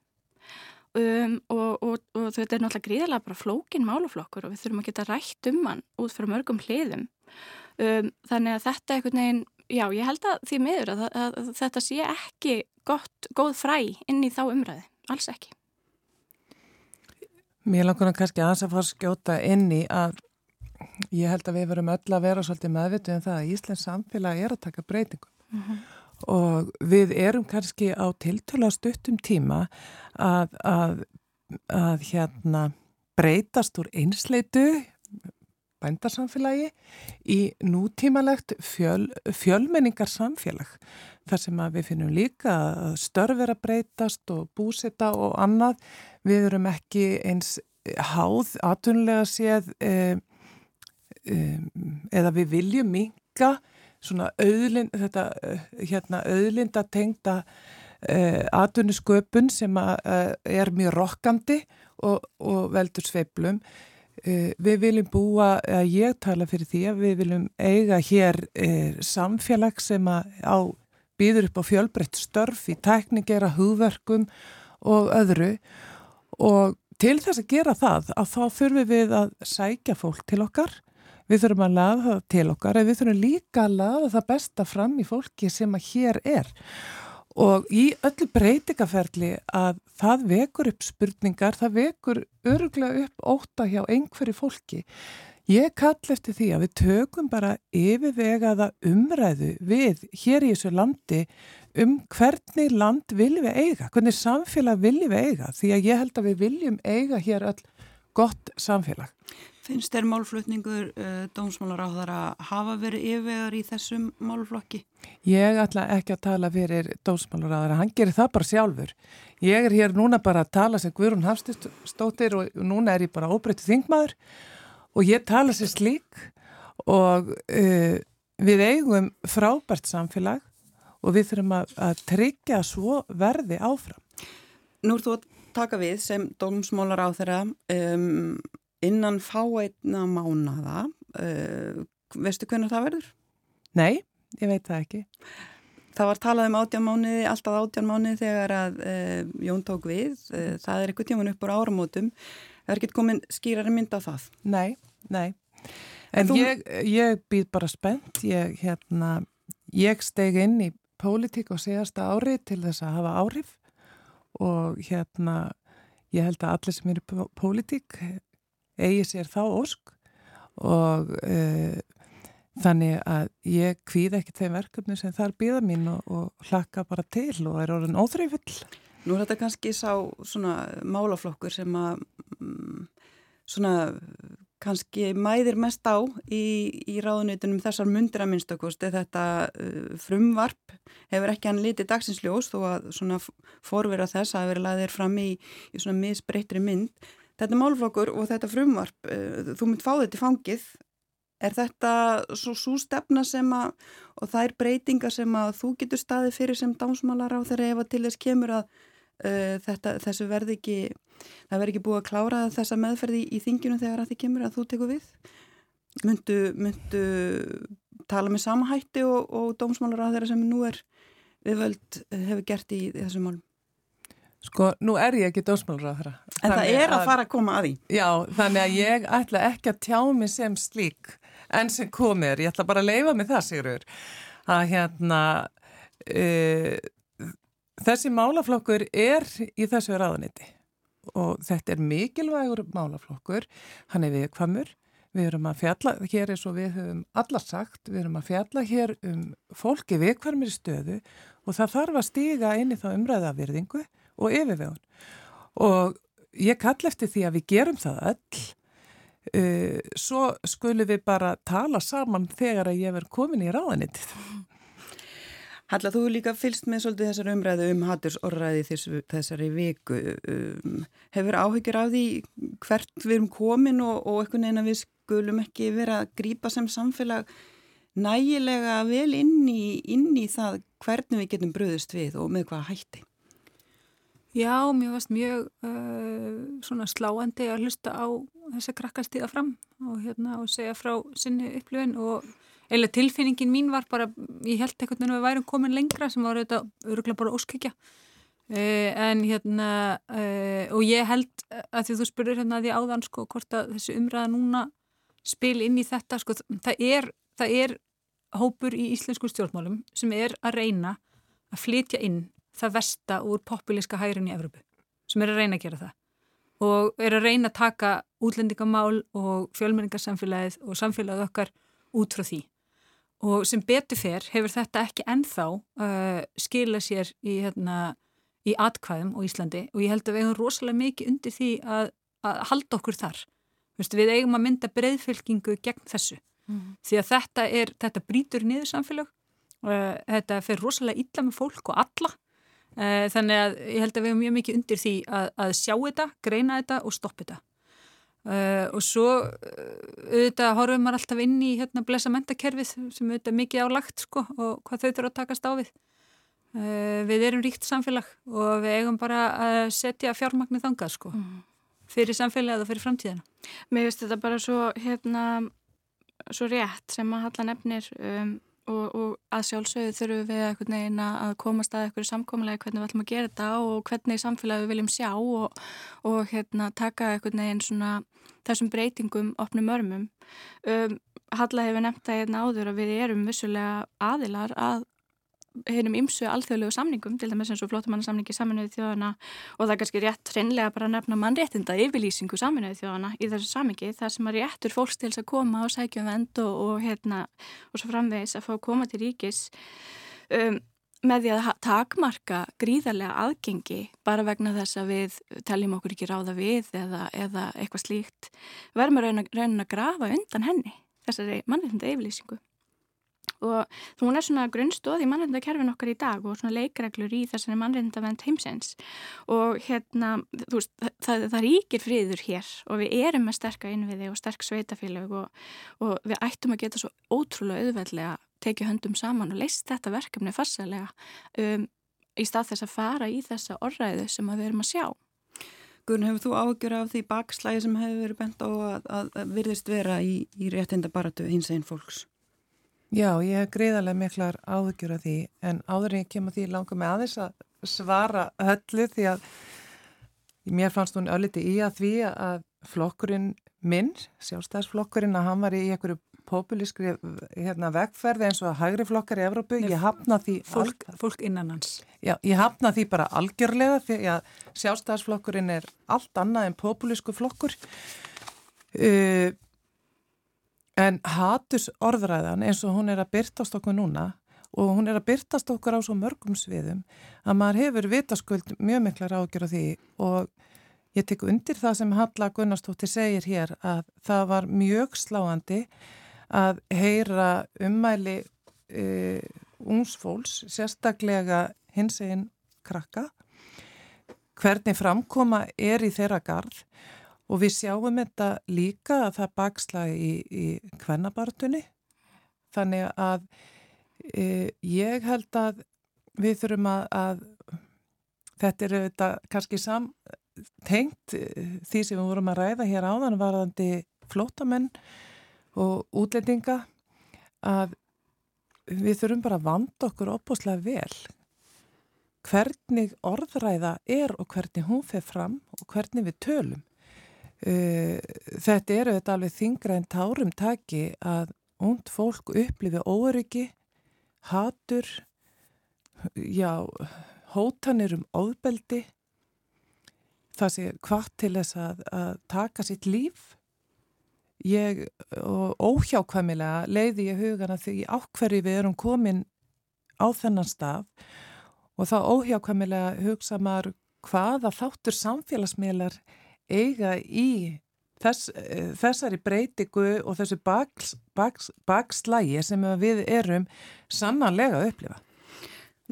um, og, og, og þetta er náttúrulega gríðilega bara flókin máluflokkur og við þurfum að geta rætt um hann út frá mörgum hliðum. Um, þannig að þetta einhvern veginn, já ég held að því miður að, að, að þetta sé ekki gott, góð fræ inn í þá umræði, alls ekki. Mér langar kannski aðeins að fara að skjóta inn í að ég held að við verum öll að vera svolítið meðvitið um það að Íslands samfélag er að taka breytingum mhm. -huh. og við erum kannski á tiltöla stuttum tíma að, að, að hérna breytast úr einsleitu bændarsamfélagi í nútímalegt fjöl, fjölmenningar samfélag þar sem við finnum líka að störfur að breytast og búsita og annað. Við erum ekki eins háð aðtunlega séð e, e, eða við viljum minka svona auðlind, þetta hérna auðlinda tengda e, aðtunusköpun sem að, er mjög rokkandi og, og veldur sveiblum. Við viljum búa, ég tala fyrir því að við viljum eiga hér samfélag sem á býður upp á fjölbreytt störf í tækningera, hugverkum og öðru. Og til þess að gera það að þá þurfum við að sækja fólk til okkar, við þurfum að laða það til okkar en við þurfum líka að laða það besta fram í fólki sem að hér er. Og í öllu breytingaferli að það vekur upp spurningar, það vekur öruglega upp óta hjá einhverju fólki Ég kall eftir því að við tökum bara yfirvegaða umræðu við hér í þessu landi um hvernig land viljum við eiga, hvernig samfélag viljum við eiga því að ég held að við viljum eiga hér öll gott samfélag. Finnst þér málflutningur uh, dómsmálar á þar að hafa verið yfirvegar í þessum málflokki? Ég ætla ekki að tala fyrir dómsmálar á þar, hann gerir það bara sjálfur. Ég er hér núna bara að tala sem Guðrún Hafstistóttir og núna er ég bara óbreytið þingmaður og ég tala sem slík og uh, við eigum frábært samfélag og við þurfum að, að tryggja svo verði áfram. Nú er þú að taka við sem dómsmálar á þeirra um, innan fáeitna mánada uh, veistu hvernig það verður? Nei, ég veit það ekki Það var talað um átján mánuði, alltaf átján mánuði þegar að uh, Jón tók við uh, það er eitthvað tíman upp úr áramótum er ekki komin skýrari mynd á það. Nei, nei. En, en þú... ég, ég býð bara spennt. Ég, hérna, ég steg inn í pólitík og segasta ári til þess að hafa áhrif. Og hérna ég held að allir sem eru pólitík eigi sér þá ósk. Og uh, þannig að ég kvíð ekki þeim verkefni sem þar býða mín og, og hlakka bara til og er orðin óþreyfull. Nú er þetta kannski sá svona málaflokkur sem að svona kannski mæðir mest á í, í ráðunitunum þessar mundir að minnstakosti þetta uh, frumvarp hefur ekki hann litið dagsins þó að svona forvera þess að vera laðir fram í, í svona misbreytri mynd. Þetta málflokkur og þetta frumvarp, uh, þú mynd fá þetta í fangið, er þetta svo svo stefna sem að, og það er breytinga sem að þú getur staðið fyrir sem dánsmálar á þeirra ef að til þess kemur að þetta, þessu verði ekki, það verði ekki búið að klára þessa meðferði í, í þinginu þegar að þið kemur að þú tekur við? Myndu, myndu tala með samahætti og, og dómsmálar á þeirra sem nú er viðvöld hefur gert í, í þessum málum? Sko, nú er ég ekki dósmálur á þeirra. En það er að, að fara að koma að því. Já, þannig að ég ætla ekki að tjá mig sem slík enn sem komir. Ég ætla bara að leifa mig það, Sigur. Að hérna, uh, þessi málaflokkur er í þessu ráðniti og þetta er mikilvægur málaflokkur. Hann er viðkvamur. Við erum að fjalla hér eins og við höfum alla sagt, við erum að fjalla hér um fólki viðkvarmir stöðu og það þarf að stíga inn í þá umræðavirðingu og yfirvegun og ég kall eftir því að við gerum það öll uh, svo skulum við bara tala saman þegar að ég verð komin í ráðanitið Halla, þú líka fylst með svolítið þessar umræðu um hattursorræði þessu, þessari viku. Um, hefur áhyggjur af því hvert við erum komin og, og einhvern veginn að við skulum ekki vera að grýpa sem samfélag nægilega vel inn í, inn í það hvernig við getum bröðist við og með hvað hætti? Já, mér varst mjög uh, sláandi að hlusta á þess að krakka stíða fram og, hérna, og segja frá sinni upplifin og eða tilfinningin mín var bara, ég held ekkert að við værum komin lengra sem var auðvitað öruglega bara óskækja uh, en hérna uh, og ég held að því þú spurur hérna að því áðan sko hvort að þessi umræða núna spil inn í þetta sko það er, það er hópur í íslensku stjórnmálum sem er að reyna að flytja inn það vesta úr populíska hægrin í Evrópu sem er að reyna að gera það. Og er að reyna að taka útlendingamál og fjölmenningarsamfélagið og samfélagið okkar út frá því og sem betur fer hefur þetta ekki ennþá uh, skila sér í, hérna, í atkvæðum og Íslandi. Og ég held að við hefum rosalega mikið undir því að, að halda okkur þar. Vistu, við eigum að mynda breyðfylkingu gegn þessu. Mm. því að þetta, er, þetta brítur niður samfélag. Uh, þetta fer rosalega illa með fólk og alla. Eh, þannig að ég held að við hefum mjög mikið undir því að, að sjá þetta, greina þetta og stoppa þetta. Uh, og svo uh, auðvitað horfum maður alltaf inn í hérna blessa mentakerfið sem auðvitað mikið álagt sko og hvað þau þurfa að takast á við. Uh, við erum ríkt samfélag og við eigum bara að setja fjármagnir þangað sko mm. fyrir samfélagið og fyrir framtíðina. Mér finnst þetta bara svo hérna svo rétt sem að halla nefnir um og, og að sjálfsögðu þurfum við eitthvað neina að komast að eitthvað samkómulega hvernig við ætlum að gera þetta og hvernig samfélagi við viljum sjá og, og hérna, taka eitthvað neginn svona þessum breytingum opnum örmum. Um, Halla hefur nefnt að hérna áður að við erum vissulega aðilar að hennum ymsu alþjóðlegu samningum til dæmis eins og flótamannarsamningi saminuði þjóðana og það er kannski rétt hreinlega bara að nefna mannréttinda yfirlýsingu saminuði þjóðana í þessu samingi þar sem að réttur fólks til að koma og sækja um vend og, og hérna og svo framvegis að fá að koma til ríkis um, með því að takmarka gríðarlega aðgengi bara vegna þess að við teljum okkur ekki ráða við eða, eða eitthvað slíkt verðum að raunin að, grafa undan henni þessari mannreitnda yfirlýsingu og hún er svona grunnstóð í mannreitndakerfin okkar í dag og svona leikreglur í þessari mannreitndavend heimsins og hérna veist, það, það ríkir friður hér og við erum með sterka innviði og sterk sveitafélag og, og við ættum að geta svo ótrúlega auðveldlega tekið höndum saman og leist þetta verkefni farsalega um, í stað þess að fara í þessa orðræðu sem við erum að sjá. Gunn, hefur þú ágjör af því bakslægi sem hefur verið bent á að, að, að virðist vera í, í réttinda baratu hins einn fólks? Já, ég hef greiðarlega miklar ágjör af því en áður en ég kemur því langar með aðeins að svara höllu því að mér fannst hún ölliti í að því að flokkurinn minn, sjálfstæðsflokkurinn, að hann var í einhverju populískri hérna, vegferði eins og að hægri flokkar í Evrópu, ég hafna því fólk, fólk innan hans. Já, ég hafna því bara algjörlega því að sjálfstæðsflokkurinn er allt annað en populísku flokkur. Uh, en hatus orðræðan eins og hún er að byrtast okkur núna og hún er að byrtast okkur á svo mörgum sviðum að maður hefur vitaskuld mjög miklar ágjör á því og Ég tek undir það sem Halla Gunnarsdóttir segir hér að það var mjög sláandi að heyra ummæli uh, ungsfólks, sérstaklega hins einn krakka, hvernig framkoma er í þeirra garð og við sjáum þetta líka að það baksla í, í kvennabartunni. Þannig að uh, ég held að við þurfum að, að þetta eru þetta kannski samtengt því sem við vorum að ræða hér áðan varðandi flótamenn og útlendinga að við þurfum bara að vanda okkur opbúslega vel hvernig orðræða er og hvernig hún fer fram og hvernig við tölum. Uh, þetta eru þetta alveg þingra en tárum taki að und fólk upplifi óryggi, hatur, já, hótanir um óðbeldi, það sé hvað til þess að, að taka sitt líf. Ég óhjákvæmilega leiði ég hugana því ákverju við erum komin á þennan stað. Og þá óhjákvæmilega hugsa maður hvaða þáttur samfélagsmiðlar eiga í þess, þessari breytigu og þessu bakslægi baks, sem við erum sannanlega að upplifa.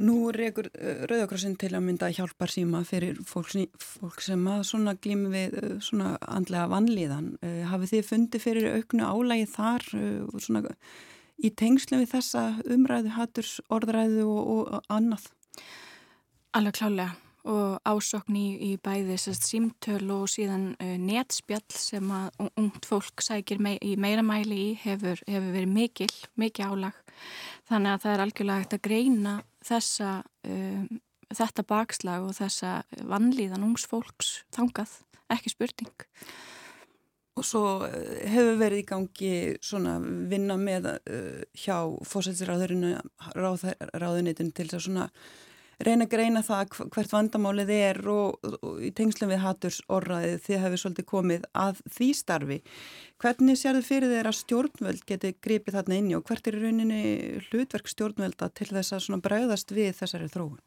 Nú reykur uh, Rauðakrossin til að mynda hjálpar síma fyrir fólk, fólk sem að svona glými við uh, svona andlega vanlíðan. Uh, hafið þið fundið fyrir auknu álægi þar svona í tengslu við þessa umræðu, haturs, orðræðu og, og annað? Alveg klálega og ásokn í, í bæði sérst, símtöl og síðan uh, netspjall sem að ungt fólk sækir mei, í meira mæli í hefur, hefur verið mikil, mikil álag. Þannig að það er algjörlega hægt að greina þessa, um, þetta bakslag og þessa vannlíðan ungs fólks þangað, ekki spurning. Og svo hefur verið í gangi svona vinna með uh, hjá fósætsráðurinu ráðunitin til þess að svona reyna að greina það hvert vandamálið er og, og í tengslum við haturs orraðið þið hefur svolítið komið að því starfi. Hvernig sér þið fyrir þeirra stjórnvöld geti gripið þarna inni og hvert er rauninni hlutverk stjórnvölda til þess að bregðast við þessari þróun?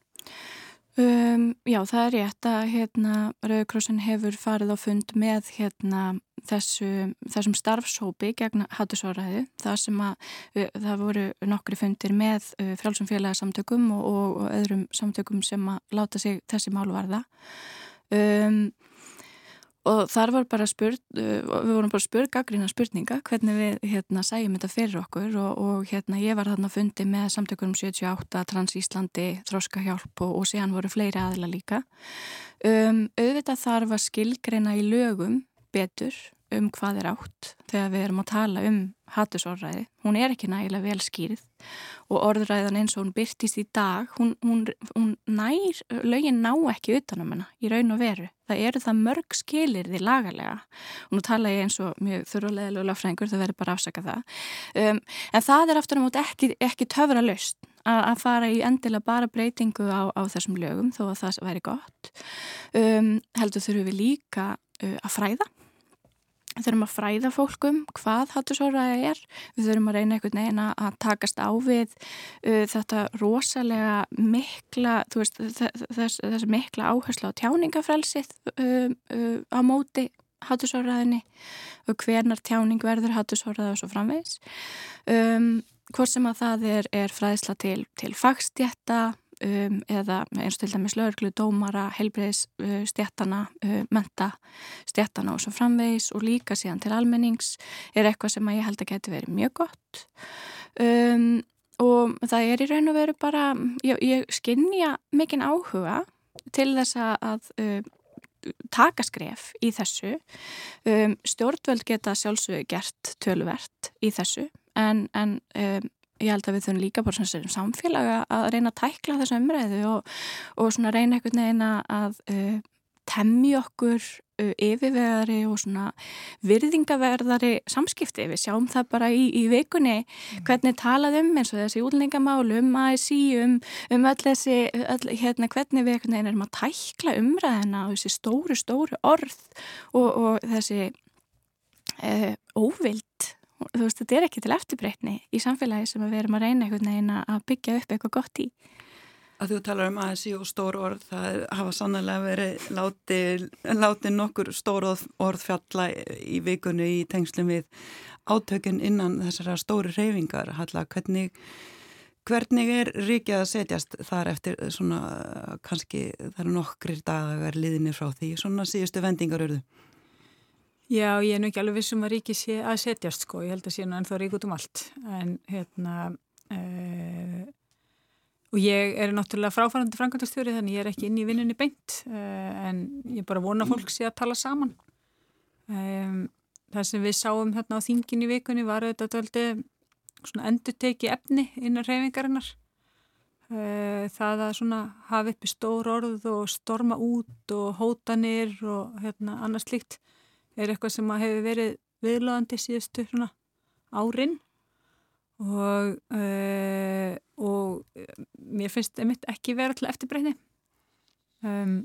Um, já, það er rétt að hérna, Rauðkrossin hefur farið á fund með hérna, þessu, þessum starfshópi gegn hattusóraðu. Það sem að það voru nokkri fundir með frjálsum félagsamtökum og, og, öðrum samtökum sem að láta sig þessi mál varða. Um, og þar var bara spurt, uh, við vorum bara spurt gaggrína spurninga hvernig við hérna sæjum þetta fyrir okkur og, og hérna ég var þarna fundi með samtökurum 78, Trans Íslandi, Þróskahjálp og, og síðan voru fleiri aðila líka. Um, auðvitað þarf að skilgreina í lögum betur um hvað er átt þegar við erum að tala um hattusorðræði. Hún er ekki nægilega vel skýrið og orðræðan eins og hún byrtist í dag, hún, hún, hún nær, lögin ná ekki utanum hana í raun og veru. Það eru það mörg skilir því lagalega og nú tala ég eins og mjög þurrulega lögfrængur, það verður bara afsaka það. Um, en það er aftur á móti ekki, ekki töfra löst að fara í endilega bara breytingu á, á þessum lögum þó að það væri gott. Um, heldur þurfum við líka uh, að fræða þurfum að fræða fólkum hvað hattusorðaði er, við þurfum að reyna einhvern veginn að takast á við uh, þetta rosalega mikla, þú veist, þess, þess mikla áherslu á tjáningafrelsið uh, uh, á móti hattusorðaðinni og hvernar tjáning verður hattusorðaði og svo framvegs. Um, hvort sem að það er, er fræðisla til, til fagstjætta, um, eða eins til dæmis lögurglu, dómara, helbreyðs uh, stjættana, uh, menta stjættana og svo framvegs og líka síðan til almennings er eitthvað sem ég held að geti verið mjög gott. Um, og það er í raun og veru bara, ég, ég skinnja mikinn áhuga til þess að uh, taka skref í þessu. Um, stjórnvöld geta sjálfsögur gert töluvert í þessu en, en um, ég held að við þurfum líka bara svona samfélag að reyna að tækla þessu umræðu og, og svona reyna einhvern veginn að uh, temmi okkur uh, yfirvegari og svona virðingaverðari samskipti. Við sjáum það bara í, í vikunni mm. hvernig talað um eins og þessi útlendingamálu, um ASI, um, um öll þessi, öll, hérna hvernig við einhvern veginn erum að tækla umræðina og þessi stóru, stóru orð og, og þessi uh, óvild þú veist, þetta er ekki til eftirbreytni í samfélagi sem við erum að reyna einhvern veginn að byggja upp eitthvað gott í. Að þú talar um ASI og stór orð, það hafa sannlega verið látið láti nokkur stór orð, fjalla í vikunni í tengslum við átökun innan þessara stóri reyfingar. Halla, hvernig, hvernig er ríkið að setjast þar eftir svona, kannski það eru nokkrir dagar liðinir frá því, svona síðustu vendingar eruðu? Já, ég er nú ekki alveg vissum að ríki sé að setjast sko, ég held að sé nú ennþá rík út um allt. En hérna uh, og ég er náttúrulega fráfærandi frangatastjóri þannig ég er ekki inn í vinnunni beint uh, en ég bara vona fólk sé að tala saman. Um, það sem við sáum hérna á þingin í vikunni var auðvitað aldrei svona endur teki efni innan reyfingarinnar uh, það að svona hafa uppi stór orð og storma út og hótanir og hérna annars líkt er eitthvað sem hefur verið viðlóðandi síðustu svona árin. Og, uh, og mér finnst einmitt ekki vera til eftirbreytni. Um,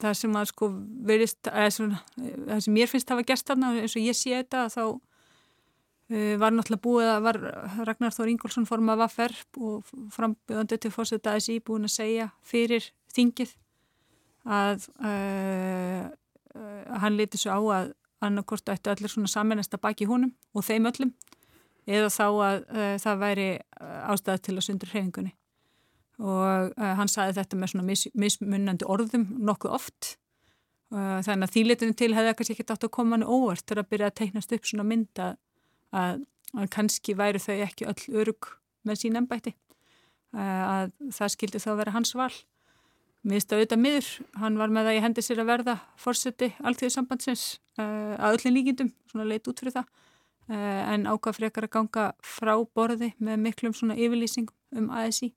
það sem að sko verist, svona, það sem mér finnst hafa gæst þarna eins og ég sé þetta þá uh, var náttúrulega búið að var Ragnar Þór Ingólfsson form af aðferð og frambjöðandi til fórsetta að þessi búin að segja fyrir þingið að uh, uh, hann liti svo á að annarkort ættu allir svona saminast að baki húnum og þeim öllum eða þá að uh, það væri ástæða til að sundur hrefingunni og uh, hann saði þetta með svona mis, mismunandi orðum nokkuð oft. Þannig að þýlitinu til hefði kannski ekki átt að koma hann óvart til að byrja að teiknast upp svona mynda að, að kannski væri þau ekki öll örug með sín ennbætti að það skildi þá vera hans val miðst auðvitað miður, hann var með að ég hendi sér að verða fórseti alltíðisambandsins uh, eh, að öllin líkindum, svona leit út fyrir það uh, en ákvað frekar að ganga frá borði með miklum svona yfirlýsing um ASI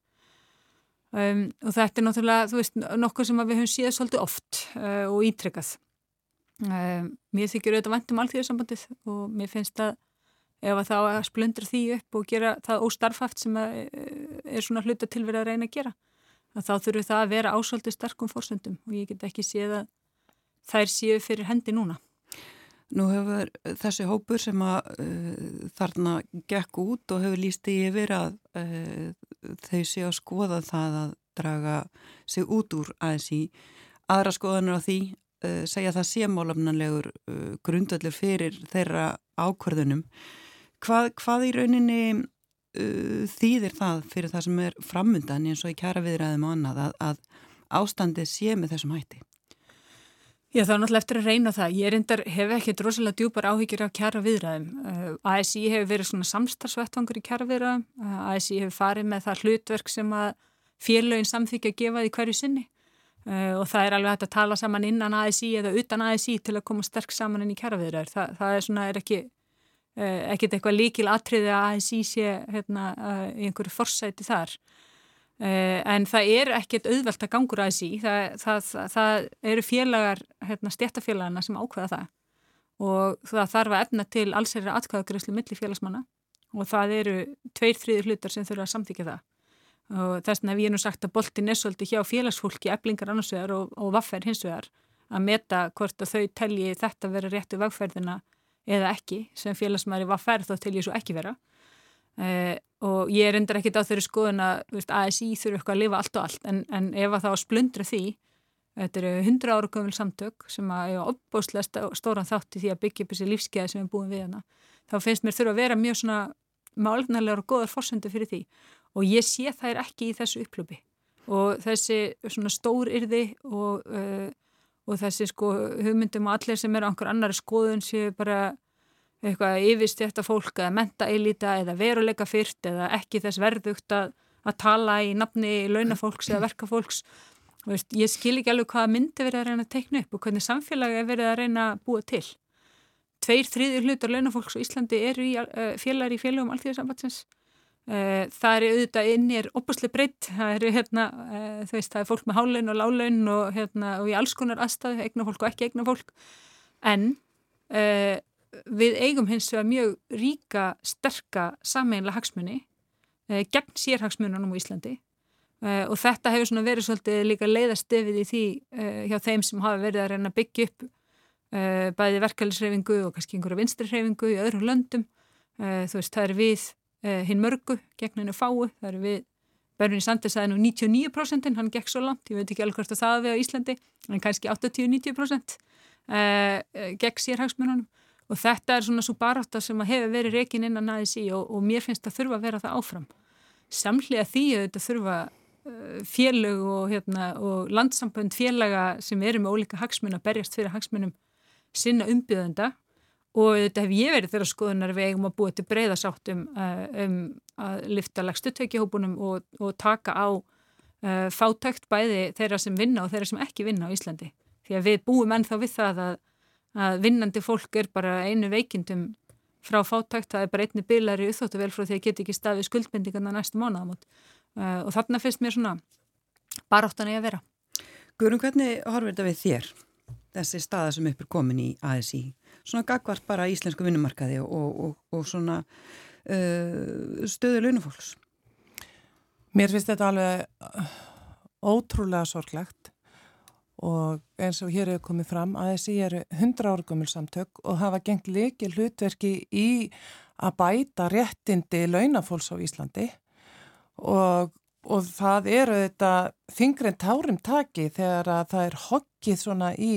um, og þetta er náttúrulega, þú veist, nokkuð sem við höfum síðan svolítið oft uh, og ítrekkað mér þykir auðvitað vantum alltíðisambandið og mér finnst að ef að þá að splundra því upp og gera það óstarfaft sem er svona hluta tilverið að reyna að gera að þá þurfur það að vera ásöldu sterkum fórsöndum og ég get ekki séð að þær séu fyrir hendi núna. Nú hefur þessi hópur sem að uh, þarna gekk út og hefur líst í yfir að uh, þau séu að skoða það að draga sig út úr aðeins í aðra skoðanur á því uh, segja það sémálafnanlegur grundöllur fyrir þeirra ákvörðunum. Hvað, hvað í rauninni uh, þýðir það fyrir það sem er framundan eins og í kjara viðræðum og annað að, að ástandið sé með þessum hætti? Já þá náttúrulega eftir að reyna það. Ég reyndar hef ekki drosalega djúpar áhyggjur af kjara viðræðum. Uh, ASI hefur verið svona samstarfsvettvangur í kjara viðræðum. Uh, ASI hefur farið með það hlutverk sem að félögin samþykja að gefa því hverju sinni uh, og það er alveg hægt að tala saman innan ASI eða utan ASI til að koma sterk saman inn í kjara viðræður. Það, það er svona er ekki ekkert eitthvað líkil atriði að ASI sé hérna, eh, í einhverju forsæti þar. Eh, en það er ekkert auðvelt að gangur ASI það, það, það, eru félagar hérna, stjættafélagana sem ákveða það. Og það þarf að efna til allsæri atkvæðagreyslu millir félagsmanna. Og það eru tveir þriðir hlutar sem þurfa að samþykja það. Og þess vegna hef ég nú sagt að boltin er svolítið hjá félagsfólki, eblingar annarsvegar og, og vaffer hinsvegar að meta hvort að þau telji þetta vera réttu vagferðina eða ekki sem félagsmaður var færð þá til ég svo ekki vera. Uh, og ég er endur ekkit á þeirri skoðun að ASI þurfu eitthvað að lifa allt og allt. En, en ef að það á splundra því þetta eru 100 ára gömul samtök sem að ég á opbóslega stóran þátti því að byggja upp þessi lífskeiði sem við búum við hana þá finnst mér þurfa að vera mjög svona málgnarlegar og góðar fórsöndu fyrir því. Og ég sé þær ekki í þessu upplöpi og þessi svona stór yrði og, uh, og þessi sko hugmyndum og allir sem eru á einhver annari skoðun séu bara eitthvað yfirst þetta fólk að menta eilita eða veruleika fyrst eða ekki þess verðugt að, að tala í nafni launafólks eða verkafólks. Veist, ég skil ekki alveg hvaða myndi verið að reyna að teikna upp og hvernig samfélagi er verið að reyna að búa til. Tveir þriðir hlutar launafólks á Íslandi eru í, uh, félagar í félagum alltíðarsambatsins uh, það er auðvitað inni er opasli breytt það eru hérna, uh, þú veist, það er fólk með hálaun og lálaun og, hérna, og í alls konar aðstæðu, eigna fólk og ekki eigna fólk en við eigum hins vegar mjög ríka, sterka sameinlega hagsmunni gegn sérhagsmununum á Íslandi. Og þetta hefur svona verið svolítið líka leiðastefið í því hjá þeim sem hafa verið að reyna að byggja upp uh, bæði verkefælisreifingu og kannski einhverja vinstrirreifingu í öðrum löndum. Uh, þú veist, það er við uh, hinn mörgu gegn hennu fáu, það er við Berni Sanders aðeins nú 99% hann gekk svo langt, ég veit ekki alveg hvort það við á Íslandi, en kannski 80-90% gegn sérhagsmununum og þetta er svona svo baráta sem hefur verið rekin innan aðeins í og, og mér finnst það þurfa að vera það áfram. Samlega því að þetta þurfa félög og, hérna, og landsambönd félaga sem eru með ólika hagsmun að berjast fyrir hagsmunum sinna umbyrðenda og þetta hef ég verið þeirra skoðunar við eigum að búa til breyðasátt um, uh, um að lifta legstu tökihópunum og, og taka á uh, fátækt bæði þeirra sem vinna og þeirra sem ekki vinna á Íslandi. Því að við búum ennþá við það að, að vinnandi fólk er bara einu veikindum frá fátækt, það er bara einni bylari uppþóttu vel frá því að geta ekki stafið skuldbindingarna næstu mánuðamot uh, og þarna finnst mér svona baráttan í að vera. Guðrun, hvernig horfir þetta við þér? Þessi staða sem upp er komin í ASI svona gagvart bara íslensku vinnumarkaði og, og, og svona uh, stöðu launafólks. Mér finnst þetta alveg uh, ótrúlega sorglegt og eins og hér hefur komið fram ASI eru 100 árgumil samtök og hafa gengt leiki hlutverki í að bæta réttindi launafólks á Íslandi og og það eru þetta þingrein tárum taki þegar að það er hokkið svona í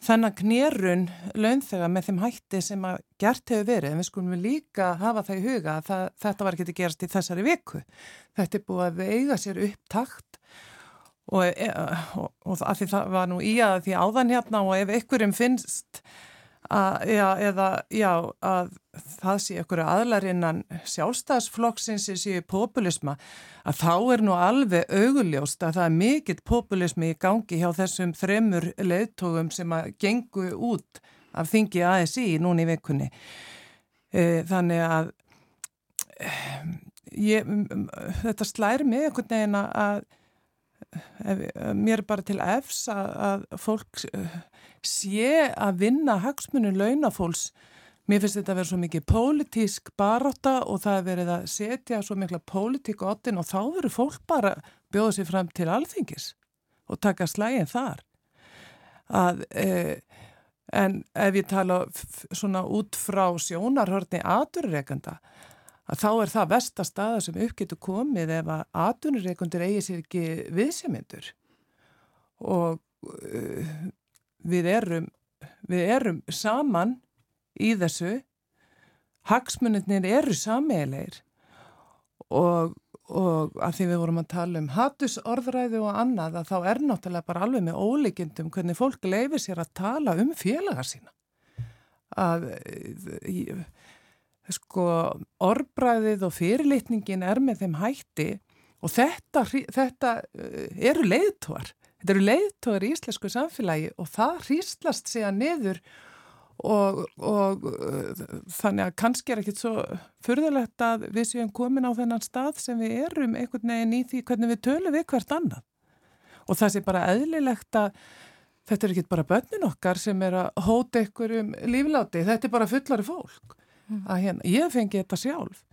þennan knérun launþega með þeim hætti sem að gert hefur verið. En við skulum við líka hafa það í huga að það, þetta var ekki að gerast í þessari viku. Þetta er búið að veiga sér upptakt og, e, og, og að því það var nú í að því áðan hérna og ef ykkurum finnst að, já, eða, já, að það sé ykkur aðlarinnan sjálfstæðsflokksins séu populisma að þá er nú alveg auguljóst að það er mikill populismi í gangi hjá þessum þremur leðtogum sem að gengu út af þingi ASI núni í vikunni. E, þannig að ég, þetta slæri mig einhvern veginn að mér er bara til efs að, að fólk sé að vinna hagsmunum launafólks Mér finnst þetta að vera svo mikið pólitísk baróta og það er verið að setja svo mikla pólitík á ottin og þá verður fólk bara bjóða sér fram til alþingis og taka slægin þar. Að, eh, en ef ég tala svona út frá sjónarhörni aturreikanda að þá er það vestastaða sem uppgetur komið ef að aturreikundir eigi sér ekki viðsefmyndur og uh, við erum, við erum saman í þessu. Hagsmunirnir eru sameilegir og, og að því við vorum að tala um hattusorðræði og annað að þá er náttúrulega bara alveg með ólíkindum hvernig fólk leifir sér að tala um félagar sína. Að sko orðbræðið og fyrirlitningin er með þeim hætti og þetta, þetta eh, eru leiðtóar þetta eru leiðtóar í íslensku samfélagi og það hríslast sig að niður og, og uh, þannig að kannski er ekkit svo fyrðulegt að við séum komin á þennan stað sem við erum einhvern veginn í því hvernig við tölum við hvert annan og það sé bara eðlilegt að þetta er ekkit bara börnin okkar sem er að hóta ykkur um lífláti, þetta er bara fullari fólk. Mm. hérna, ég fengi þetta sjálf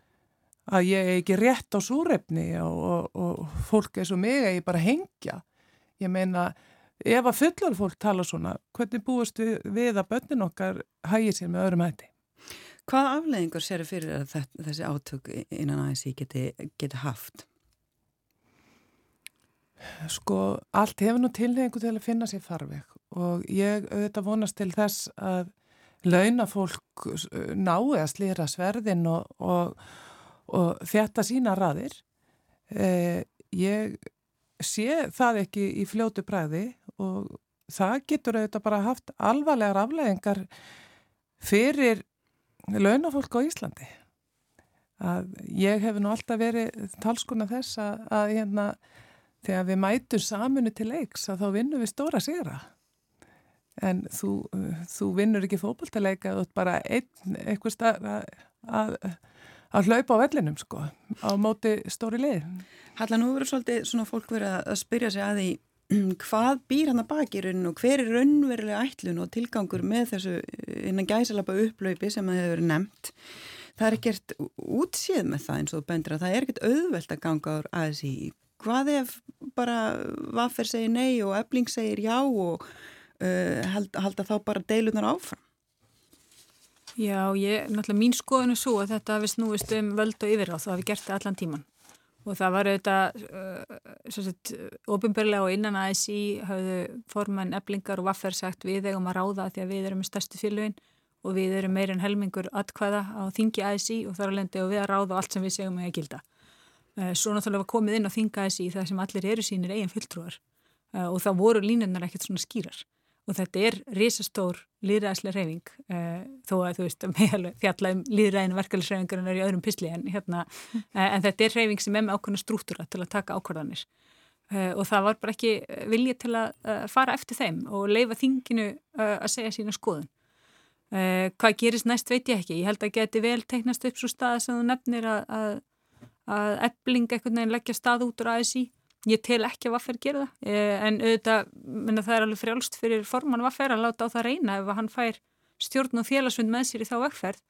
að ég er ekki rétt á súrefni og, og, og fólk er svo mig að ég bara hengja ég meina ef að fullar fólk tala svona, hvernig búist við, við að börnin okkar hægir sér með öðrum hætti? Hvað afleggingur sér fyrir að þessi átök innan ASI geti, geti haft? Sko, allt hefur nú tilhengu til að finna sér farveg og ég auðvitað vonast til þess að launafólk nái að slýra sverðin og, og, og þetta sína raðir. Eh, ég sé það ekki í fljótu bræði og það getur auðvitað bara haft alvarlegar afleggingar fyrir launafólk á Íslandi. Að ég hef nú alltaf verið talskona þess að, að hérna, þegar við mætum saminu til leiks að þá vinnum við stóra sigra. En þú, þú vinnur ekki fókbaltaleika og bara einn eitthvað starf að, að, að hlaupa á vellinum sko á móti stóri lið. Halla, nú verður svolítið svona fólk verið að spyrja sig að því hvað býr hann að baki raun og hver er raunverulega ætlun og tilgangur með þessu innan gæsalapa upplaupi sem það hefur nefnt. Það er ekkert útsið með það eins og bendur að það er ekkert auðvelt að ganga á aðeins í hvað ef bara Vaffer segir nei og Ebling segir já og uh, held, halda þá bara deilunar áfram? Já, ég, náttúrulega mín skoðun er svo að þetta hafi snúist um völd og yfirráð þá hafi gert það allan tíman og það var auðvitað uh, ofinbörlega og innan ASI hafðu formann eblingar og vaffer sagt við eigum að ráða því að við erum með stærstu fylgvinn og við erum meirinn helmingur atkvæða á þingi ASI og þar alveg og við að ráða allt sem við segjum að gilda. Uh, svo náttúrulega var komið inn á þinga ASI þar sem allir eru sínir eigin fulltrúar uh, og þá voru línunnar ekkert svona skýrar og þetta er risastór líðræðislega reyfing uh, þó að þú veist að fjalla um líðræðinu verkefælisreyfingarinn er í öðrum pisli en, hérna, uh, en þetta er reyfing sem er með ákveðna strúttura til að taka ákvarðanir. Uh, og það var bara ekki viljið til að fara eftir þeim og leifa þinginu að segja sína skoðun. Hvað gerist næst veit ég ekki, ég held að geti vel teiknast upp svo staða sem þú nefnir að, að, að ebling eitthvað nefn leggja stað út úr aðeins í Ég tel ekki að Vaffer gera það eh, en auðvitað, minna, það er alveg frjálst fyrir forman Vaffer að láta á það reyna ef hann fær stjórn og félagsvund með sér í þá vegferð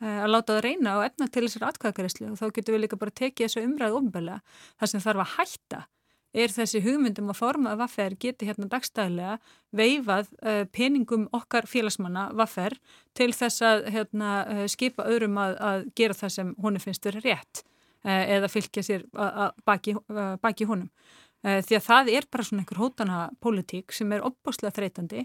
eh, að láta það reyna og efna til þessar atkvæðakarislu og þá getur við líka bara tekið þessu umræðu ofnbælega. Það sem þarf að hætta er þessi hugmyndum að forma að Vaffer geti hérna dagstæðilega veifað uh, peningum okkar félagsmanna Vaffer til þess að hérna, skipa öðrum að, að gera það sem honi finnst verið rétt. Eh, eða fylgja sér baki, baki honum. Eh, því að það er bara svona einhver hótana pólitík sem er opbáslega þreytandi,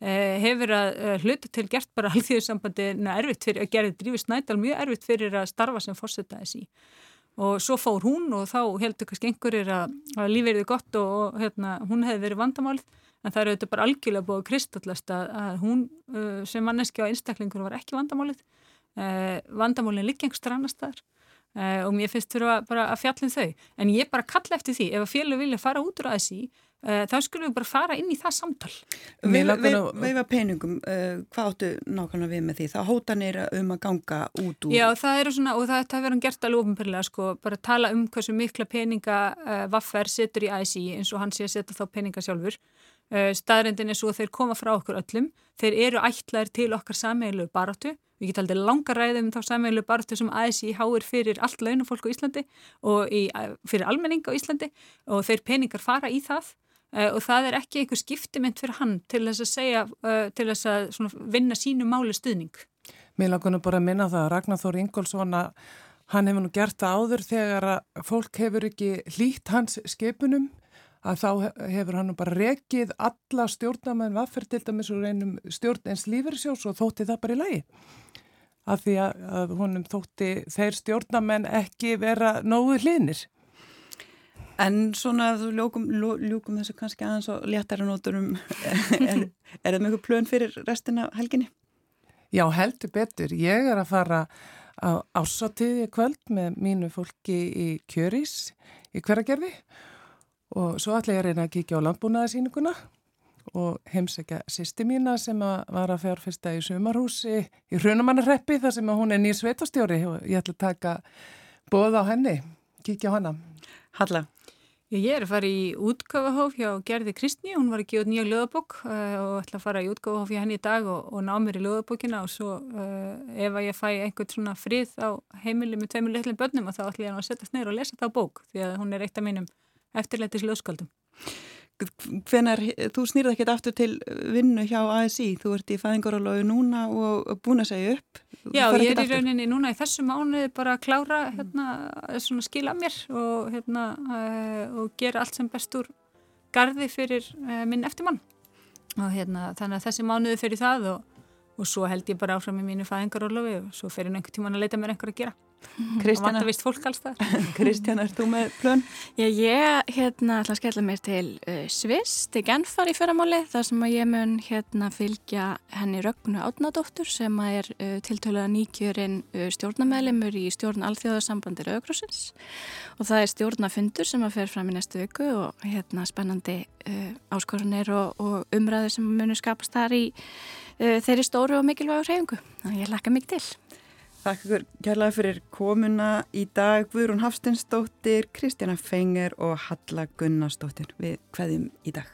eh, hefur að hluta til gert bara alþjóðsambandi erfitt fyrir að gera drífi snædal mjög erfitt fyrir að starfa sem fórseta þessi. Og svo fór hún og þá heldur kannski einhverjir að, að lífið er gott og, og hérna, hún hefði verið vandamálið en það eru auðvitað bara algjörlega búið kristallast að, að hún sem manneski á einstaklingur var ekki vandamálið. Vandamálinn liggi einhver strannastar Uh, og mér finnst þurfa bara að fjallin um þau. En ég bara kalla eftir því, ef að félug vilja fara út úr aðeins í, uh, þá skulum við bara fara inn í það samtal. Veifa peningum, uh, hvað áttu nákvæmlega við með því? Það hótan er um að ganga út úr Já, það eru svona, og það, það verður gert alveg ofinbyrlega, sko, bara tala um hversu mikla peninga Vaffer setur í aðeins í eins og hann sé að setja þá peninga sjálfur. Staðrindin er svo að þeir koma frá okkur öllum. Þeir eru ætlaðir til okkar sameilu baratu Við getum aldrei langa ræðum þá samveglu barðu sem ASI háir fyrir allt launafólk á Íslandi og í, fyrir almenning á Íslandi og þeir peningar fara í það uh, og það er ekki einhver skiptiment fyrir hann til þess að segja, uh, til þess að vinna sínu máli stuðning. Mér langar bara að minna það að Ragnar Þór Ingólfsson að hann hefur nú gert það áður þegar að fólk hefur ekki hlýtt hans skipunum að þá hefur hann bara rekið alla stjórnamenn vaffir til dæmis úr einum stjórn eins lífyrsjós og þótti það bara í lagi af því að, að honum þótti þeir stjórnamenn ekki vera nógu hlinir. En svona þú ljókum, ljókum þessu kannski aðeins og léttara nóturum, er, er það mjög plön fyrir restina helginni? Já, heldur betur. Ég er að fara á ásatiði kvöld með mínu fólki í Kjörís í hveragerði og svo ætla ég að reyna að kíkja á landbúnaðarsýninguna og heimsækja sýsti mína sem að var að fjárfesta í sumarhúsi í Hrunamannarreppi þar sem að hún er nýr sveitastjóri og ég ætla að taka bóð á henni, kíkja á hana. Halla? Ég er að fara í útgáfahóf hjá Gerði Kristni, hún var að gefa nýja löðabokk uh, og ætla að fara í útgáfahóf hjá henni í dag og, og ná mér í löðabokkina og svo uh, ef að ég fæ einhvern svona frið á heimili með tveimur litlum börnum og þá ætla ég að setja snur og lesa þá bók því að hún er eitt af mínum eftirleitis löðskaldum. Hvenar, þú snýrði ekkert aftur til vinnu hjá ASI, þú ert í fæðingarálagu núna og búin að segja upp. Já, ég er í rauninni núna í þessu mánuði bara að klára, hérna, svona skila mér og, hérna, uh, og gera allt sem best úr gardi fyrir uh, minn eftirmann og hérna, þannig að þessi mánuði fyrir það og, og svo held ég bara áfram í mínu fæðingarálagu og svo fer ég einhvern tíman að leita mér einhver að gera. Kristjana, Kristjana, er þú með plön? Já, ég hérna ætla að skella mér til uh, Sviss, til Genfar í fyrramáli þar sem að ég mun hérna fylgja henni Rögnu Átnadóttur sem að er uh, tiltöluða nýkjörinn uh, stjórnameðlimur í stjórn alþjóðarsambandi Rauðgrósins og það er stjórnafundur sem að fer fram í næstu viku og hérna spennandi áskorunir og, og umræður sem munur skapast þar í þeirri stóru og mikilvægu hreyfingu. Þannig að ég lakka mikið til. Takk ykkur kærlega fyrir komuna í dag Guðrún Hafstinsdóttir, Kristjana Fenger og Halla Gunnarsdóttir við hvaðum í dag.